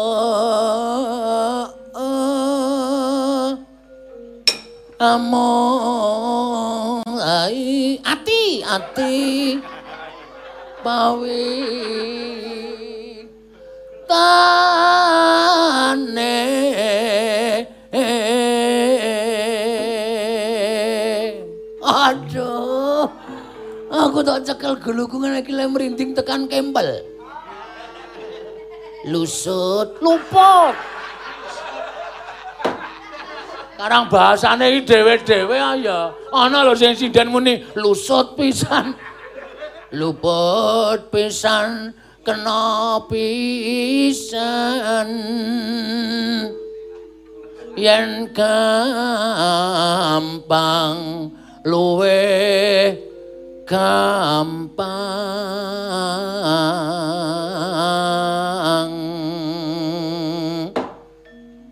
[SPEAKER 1] among ai ati ati pawi tane. Aduh aku tak cekel geluku ngene iki merinding tekan kempel. Lusut luput. Karang bahasane iki dhewe-dewe ya ana lho sing sinden muni lusut pisan. Luput pisan kena pisan. Yen gampang luwe gampang.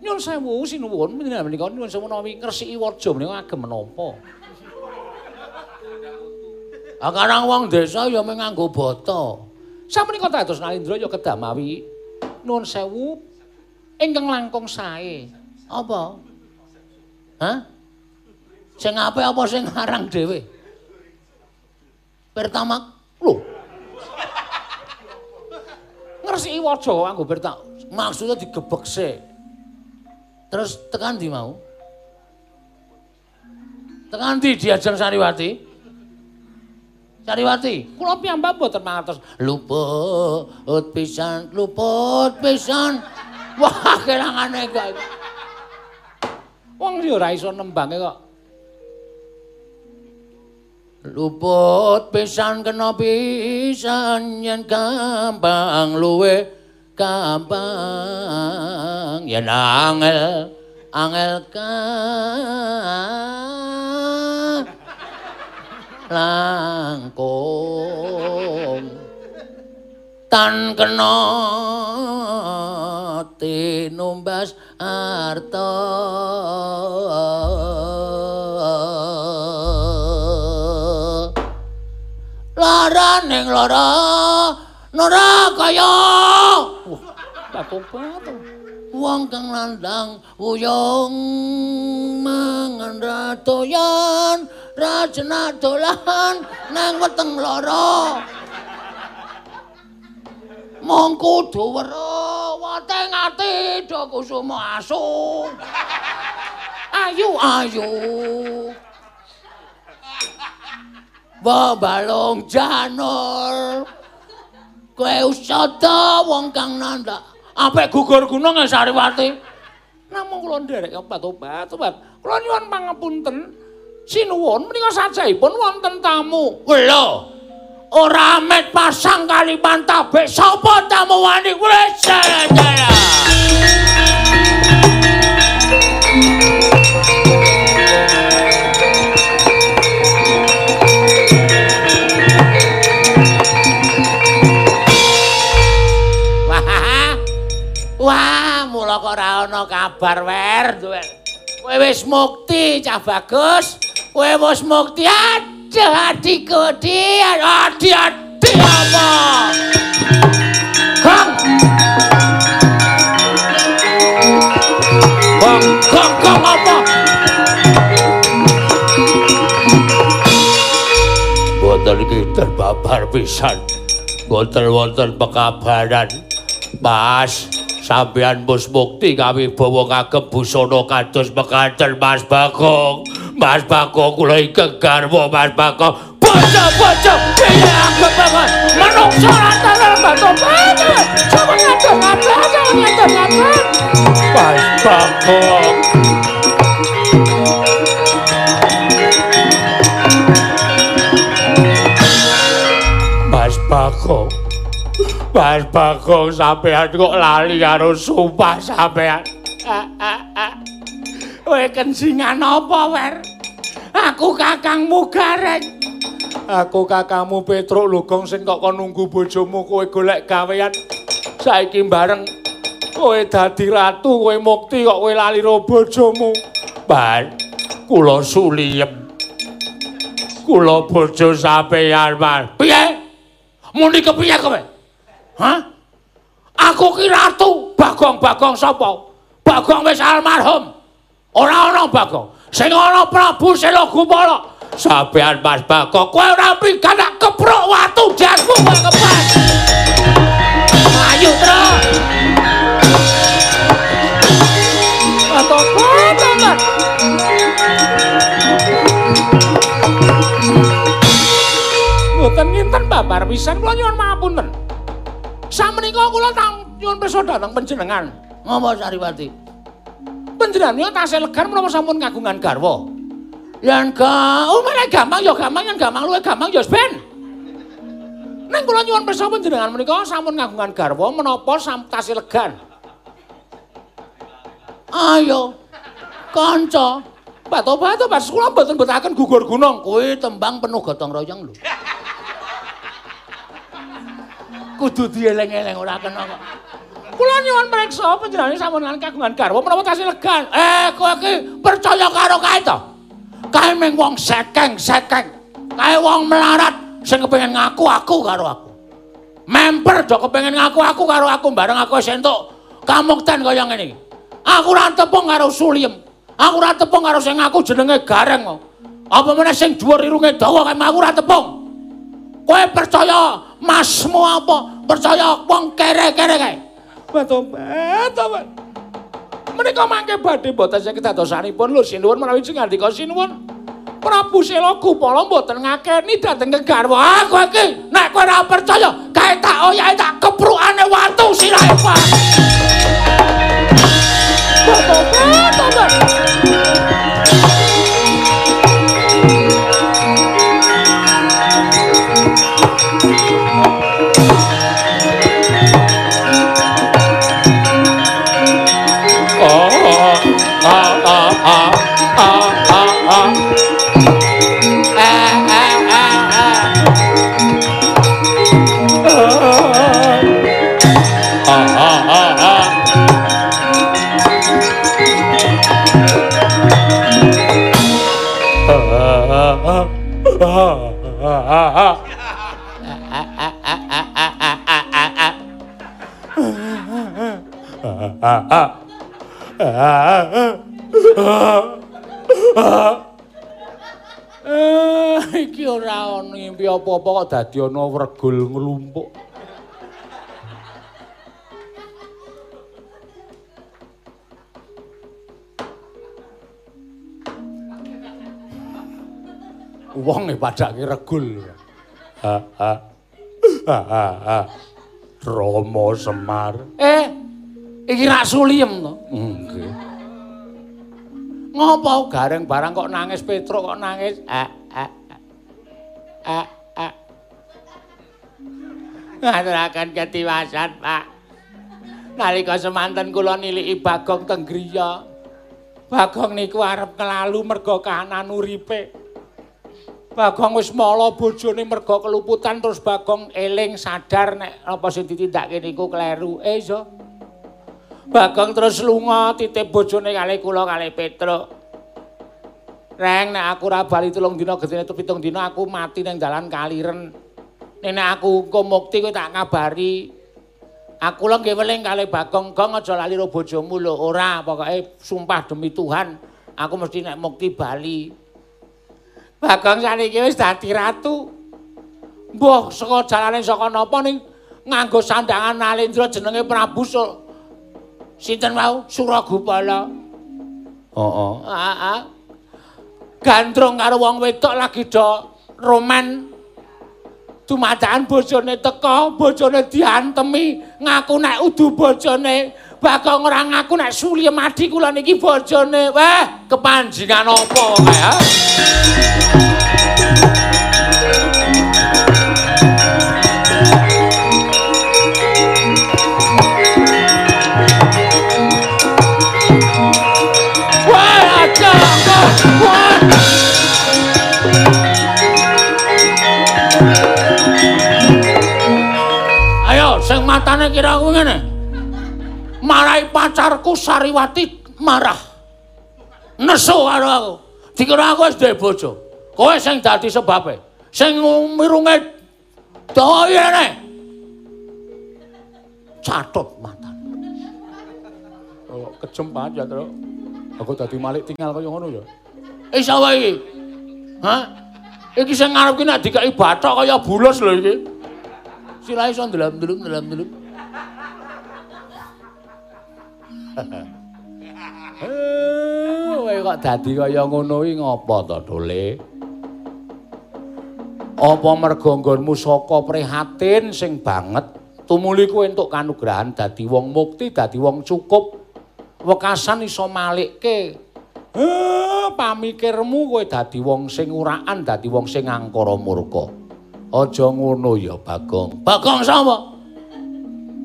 [SPEAKER 1] Nyun sewu sinuwun menika nyun sewu nawi ngresiki warja menika agem menapa. Karang wong desa ya mung nganggo bata. Sapunika dados Nalindra ya kedamawi nuwun sewu ingkang langkung sae. Apa? Hah? Sing apik apa sing ngarang dhewe? Pertama, lho. Ngresiki waja kanggo pertama. Maksudnya digebek sik. Terus tekan di mau? Tekan di diajeng Sariwati? Sariwati, kula piyambak mboten mangertos. Luput pisan, luput pisan. Wah, kelangane kok. Wong yo ora iso nembange kok. Luput pisan kena pisan yen gampang luwe gampang yen angel angel ka langkung. Tan kena tinumbas harta. Lara ning lara nora kaya. Batu-batu wong kang landang uyung mangan ratoyan rajena dolan nang weteng lara. Mong kudu weruh wateng ati do kusuma asu. Ayu ayu. Babalong janur. Kowe usada wong kang nanda apik gugur gunung ya Sariwati namung kula nderek obat-obat obat. Kula nyuwun pangapunten. Sinuwun menika sajaipun wonten tamu. Lho ora met pasang kaliman tabek. Sapa tamu wani jaya kok ora ana kabar wer, duwe. Kowe wis mukti, cah bagus. Kowe wis mukti, aduh adikku, di, adi, adi apa? Gong. Gong, gong, gong apa? Boten iki terbabar pisan. Boten wonten pekabaran. Mas, sampeyan mus mukti kawibawa kagem busana kados mekaten Mas Bagong. Mas Bagong kula ingkang garwa Mas Bagong. Bocah-bocah piye agem banget. Manungsa rata batu batu. Coba ngadeg-ngadeg, coba ngadeg-ngadeg. Mas Bagong. Mas Bagong. Mas Bagong sampean kok lali karo sumpah sampean. Kowe kensingan apa, Wer? Aku kakangmu gareng. Aku kakangmu Petruk Lugong sing kok kon nunggu bojomu kowe golek gawean. Saiki bareng kowe dadi ratu, kowe mukti kok kowe lali karo bojomu. Ban, kula suliyem. Kula bojo sampeyan, Mas. Piye? Muni kepiye kowe? Hah? Aku ki ratu, Bagong-bagong sapa? Bagong wis almarhum. Ora ana Bagong. Sing ana Prabu Selagumala. Sampeyan Mas Bagong, kowe ora pikan nak keprok watu jasmu kowe kepas. Ayo, Tru. Atau banget.
[SPEAKER 4] boten nginten babar pisan kula nyuwun pangapunten. Samenika kula tang nyuwun pirsa dhateng panjenengan.
[SPEAKER 1] Ngapa Sariwati?
[SPEAKER 4] Panjenengan yo tasih legan menapa sampun kagungan garwa.
[SPEAKER 1] Yen ga
[SPEAKER 4] Oh, malah gampang ya gampang, yen gampang luwih gampang ya ben. Neng kula nyuwun pirsa panjenengan menika sampun kagungan garwa menapa sam tasih legan.
[SPEAKER 1] Ayo. Kanca.
[SPEAKER 4] Bato-bato pas kula mboten betaken gugur gunung.
[SPEAKER 1] Kuwi tembang penuh gotong royong lho. Kudu dieleng-eleng ora kena kok.
[SPEAKER 4] Kula nyuwun priksa panjenengan sampun kagungan garwa menapa tasih legan.
[SPEAKER 1] Eh, kowe iki percaya karo kae to? Kae mung wong sekeng-sekeng. Kae wong melarat sing kepengin ngaku aku karo aku. Member do kepengin ngaku aku karo aku bareng aku wis entuk kamukten kaya ngene iki. Aku ora tepung karo Suliem. Aku ora tepung karo sing ngaku jenenge Gareng kok. Apa meneh sing dhuwur irunge dawa kae aku ora tepung. Kowe percaya masmu apa? Percaya wong kere-kere kae?
[SPEAKER 4] Bato-bato. Menika mangke badhe boten saged dadosanipun lho sinuwun menawi sing ngandika sinuwun. Prabu Sela Gupala mboten ngakeni dhateng kegarwa.
[SPEAKER 1] Aku iki nek kowe ora percaya, kae tak oyahe tak keprukane watu sirahe, Pak.
[SPEAKER 4] Bato-bato.
[SPEAKER 1] Iki ora ana ngimpi apa-apa kok dadi ana wregul nglumpuk. Wong e padake regul. Rama Semar. Eh, iki rak suliem to? Nggih. Ngopo gareng barang kok nangis Petruk kok nangis? Ah ah. Ah ah. Ngaturaken ketiwasan, Pak. Nalika semanten kula niliki Bagong teng griya. Bagong niku arep kelalu merga kahanan uripe. Bagong wis mala bojone merga keluputan terus Bagong eling sadar nek apa sing ditindakake niku kleru. Eh iso. Bagong terus lunga titip bojone kali kula kali Petruk. Reng nek aku ora bali tulung dina gedene tu pitung dina aku mati ning dalan Kaliren. Nek aku engko mukti kowe tak kabari. Aku lho nggih weling kali Bagong gong aja lali ro bojomu lho. Ora, pokoke sumpah demi Tuhan aku mesti nek mukti bali. Bagong saniki wis dadi ratu. Mbah saka jalane saka napa ning nganggo sandangan Nalendra jenenge Prabu Sul Sinten wau? Suragupala. Heeh. Heeh. Gandrung karo wong wedok lagi do roman. Dumadakan bojone teka, bojone diantemi, ngaku nek udu bojone. Bagong ora ngaku nek Suliem adi kula niki bojone. Wah, kepanjingan apa kae, ha? Wah, aja kok. Wah. Ayo, sing matane kira kuwi ngene. Marahi pacarku Sariwati marah. Nesu karo aku. Dikira aku wis duwe bojo. Kowe sing dadi sebabe. Sing mirunge doyene. Catut matane. Oh, kejem banget ya. Aku dadi malik tinggal kaya ngono ya. Iso wae iki. Hah? Iki sing ngarep ki nek dikai bathok kaya bulus lho iki. Sira iso ndelam-ndelum ndelam-ndelum. Kowe kok dadi kaya ngono iki ngopo to, Dole? Apa merga nggonmu saka prihatin sing banget tumuli kowe entuk kanugrahan dadi wong mukti, dadi wong cukup. Wekasan iso malikke Eh, pamikirmu kowe dadi wong sing uraan, dadi wong sing angkara murka. Aja ngono ya, Bagong. Bagong sapa?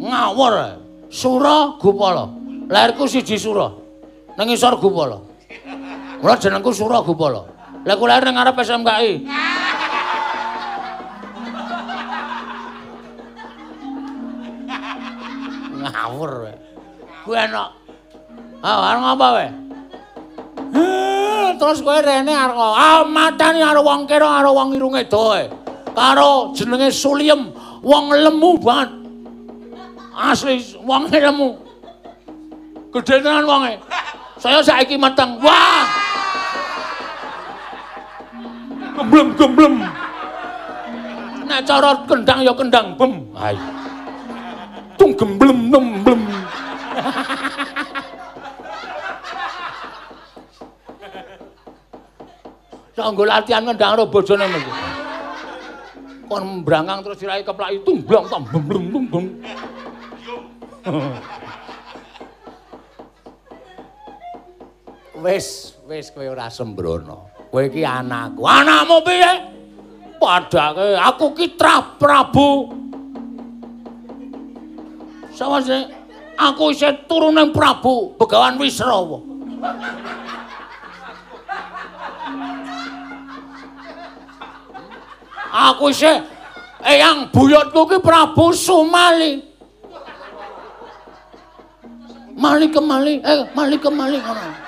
[SPEAKER 1] Ngawur. Sura Gupala. Lairku siji Sura. Nang isor Gupala. Mula jenengku Sura Gupala. Lah ku lahir nang ngarep SMKI. Ngawur. Kuwi enak. Ah, arep ngapa wae? terus kowe rene arep ah matani karo wong kira karo wong irunge doe. Karo jenenge Suliem, wong lemu banget. Asli wong lemu. Gedhe tenan wonge. Saya saiki meteng. Wah. Gemblem-gemblem. Nek cara kendang ya kendang bem. Hai. Tung gemblem nemblem. Sanggo latihan ngendang karo bojone mesti. Kon mbrangang terus dirahi keplak itu blong tom blum blum Wis, wis kowe ora sembrono. Kowe iki anakku. Anakmu piye? Padake aku ki Trah Prabu. Sawise aku isih turuning Prabu Begawan Wisrawa. Aku isih eyang buyutku ki Prabu Sumali. Mali kemali, eh mali kemali ngono.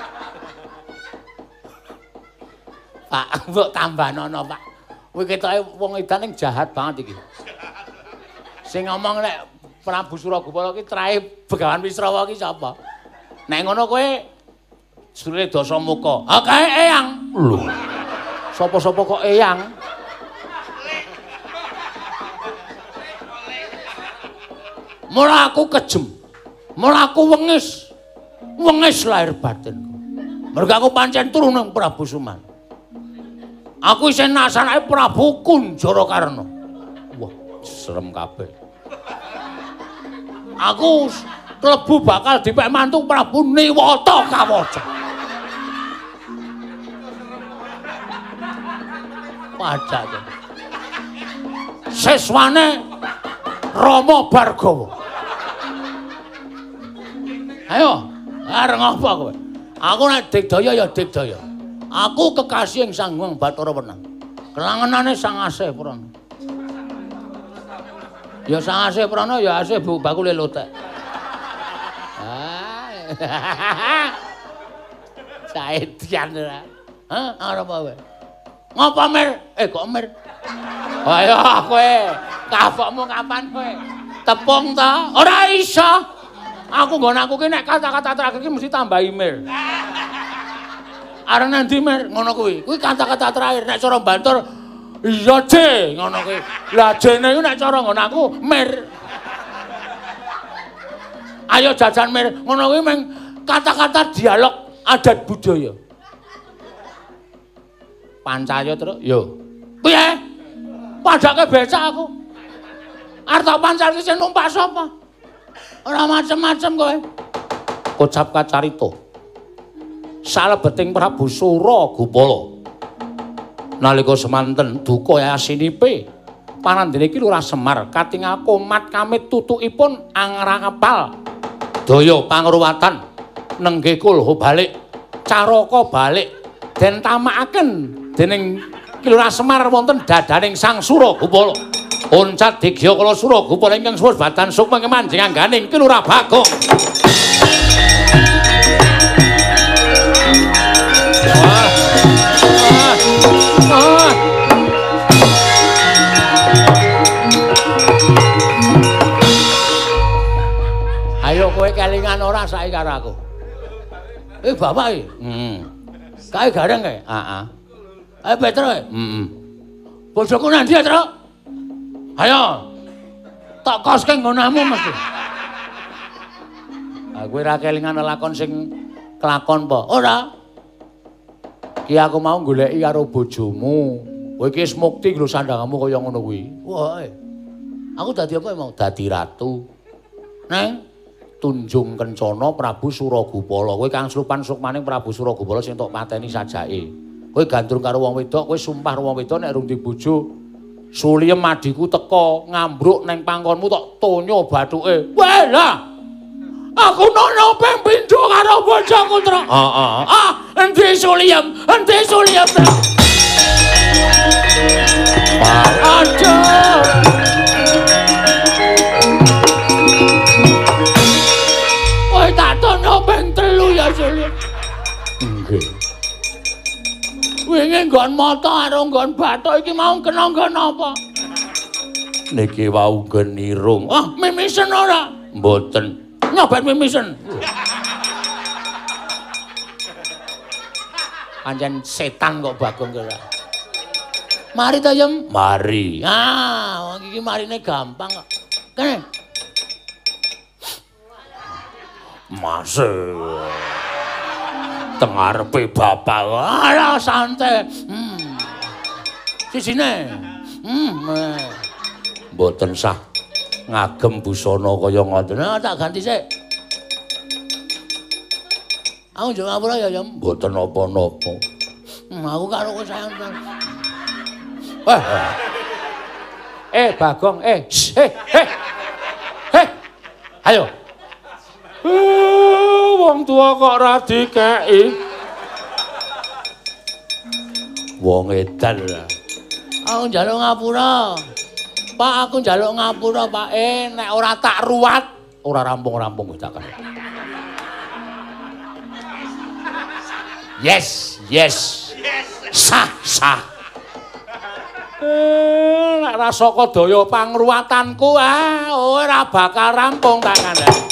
[SPEAKER 1] Pak, mbok tambanono, Pak. Kuwi ketoke wong edan ning jahat banget iki. Sing ngomong nek Prabu Suragupala ki trahe Begawan Wisrawa ki sapa? Nek ngono kowe Sure Dasamuka. Ha kae eyang. Lho. Sapa-sapa kok eyang? Mula aku kejem. Mula aku wengis. Wengis lahir batinku. Mergo aku pancen turuning Prabu Suman. Aku isih nasanake Prabu Kunjara Karna. Wah, serem kabeh. Aku klebu bakal dipek mantu Prabu Niwata Kawaca. Pajak. Seswane Rama Bargawa. Ayo, areng apa kowe? Aku nek digdaya ya digdaya. Aku kekasih ing Sang Hyang Bathara Wenang. Kelangenane Sang Asih Prana. Ya Sang Asih Prana ya Asih Bu bakule lotek. Ah. Saedian ora. Hah, arep apa kowe? Ngapa Mir? Eh kok Mir? Ayo kowe, kapokmu kapan kowe? Tepung ta? Ora iso. Aku nggon aku ki nek kata-kata terakhir ki mesti tambahi Mir. Arep nanti Mir ngono kuwi. Kuwi kata-kata terakhir nek cara bantur iya J ngono kuwi. Lah jene iku nek cara nggon aku Mir. Ayo jajan Mir. Ngono kuwi meng kata-kata dialog adat budaya. Pancayo terus yo. Piye? Padake becak aku. Arep tak pancal ki sing numpak sapa? Ora macem-macem kowe. Ucap kacarita. Salebeting Prabu Suragupala. Nalika semanten duka yasinipe panandene iki Lurah Semar katingal komat kamit tutukipun angrangepal daya pangruwatan nenggekul balik caraka balik den tamakaken dening Kilurah Semar wonten dadaning Sang Suragupala. Oncat digya kala Suragupala ingkang suwur batan sukma kemanjing angganing Kilurah Bagong. Ayo kowe kelingan ora saiki karo aku. Eh bapak iki. Heeh. Kae gareng kae? Heeh. Ayo Petro. Heeh. Bojoku nang ndi, Tru? Ayo. Tak koske ngonamu mesti. Ah kowe ra kelingan lakon sing kelakon apa? Ora. Ki aku mau goleki karo bojomu. Kowe iki wis mukti lho sandangamu kaya ngono kuwi. Wah. eh. Aku dadi apa emang? Dadi ratu. Neng Tunjung Kencana Prabu Suragupala. Kowe kang slupan sukmaning Prabu Suragupala sing tok mateni sajake. Kowe gandrung karo wong wedok, kowe sumpah karo wong wedok nek rung dibojo. Suliem adiku teka ngambruk neng pangkonmu tok tonyo bathuke. Weh lah. Aku nono ping pindho karo bojoku, Tru. Heeh. Ah, endi Suliem? Endi Suliem, Tru? Aduh. Kowe tak tono ping telu ya, Suliem. Nggih. Wingi nggon mata karo nggon bathuk iki mau kena nggon apa? Niki wau genirung. Ah, mimisen ora? Mboten. Nyobet mimisen. Pancen setan kok Bagong kira. Mari to, Yem. Mari. Ah, wong iki marine gampang kok. Kene. Mas. Tengarepe bapak. Alah santai. Hmm. Sisine. Hmm. eh. Mboten sah ngagem busana kaya ngoten. Ah, tak ganti sik. Aku njuk ngapura ya, Yem. Mboten napa-napa. Hmm, aku karo kowe sayang. Wah. Eh, Bagong, eh. Eh, eh. Eh. Ayo. Eh, wong tua kok ora dikeki. Wong edan. Aku njaluk ngapura. Pak, aku njaluk ngapura, Pak. Eh, nek ora tak ruwat, ora rampung-rampung wis tak Yes, yes. Sah, sah. Eh, nek ra saka daya pangruwatanku, ah, ora bakal rampung tak kandhani.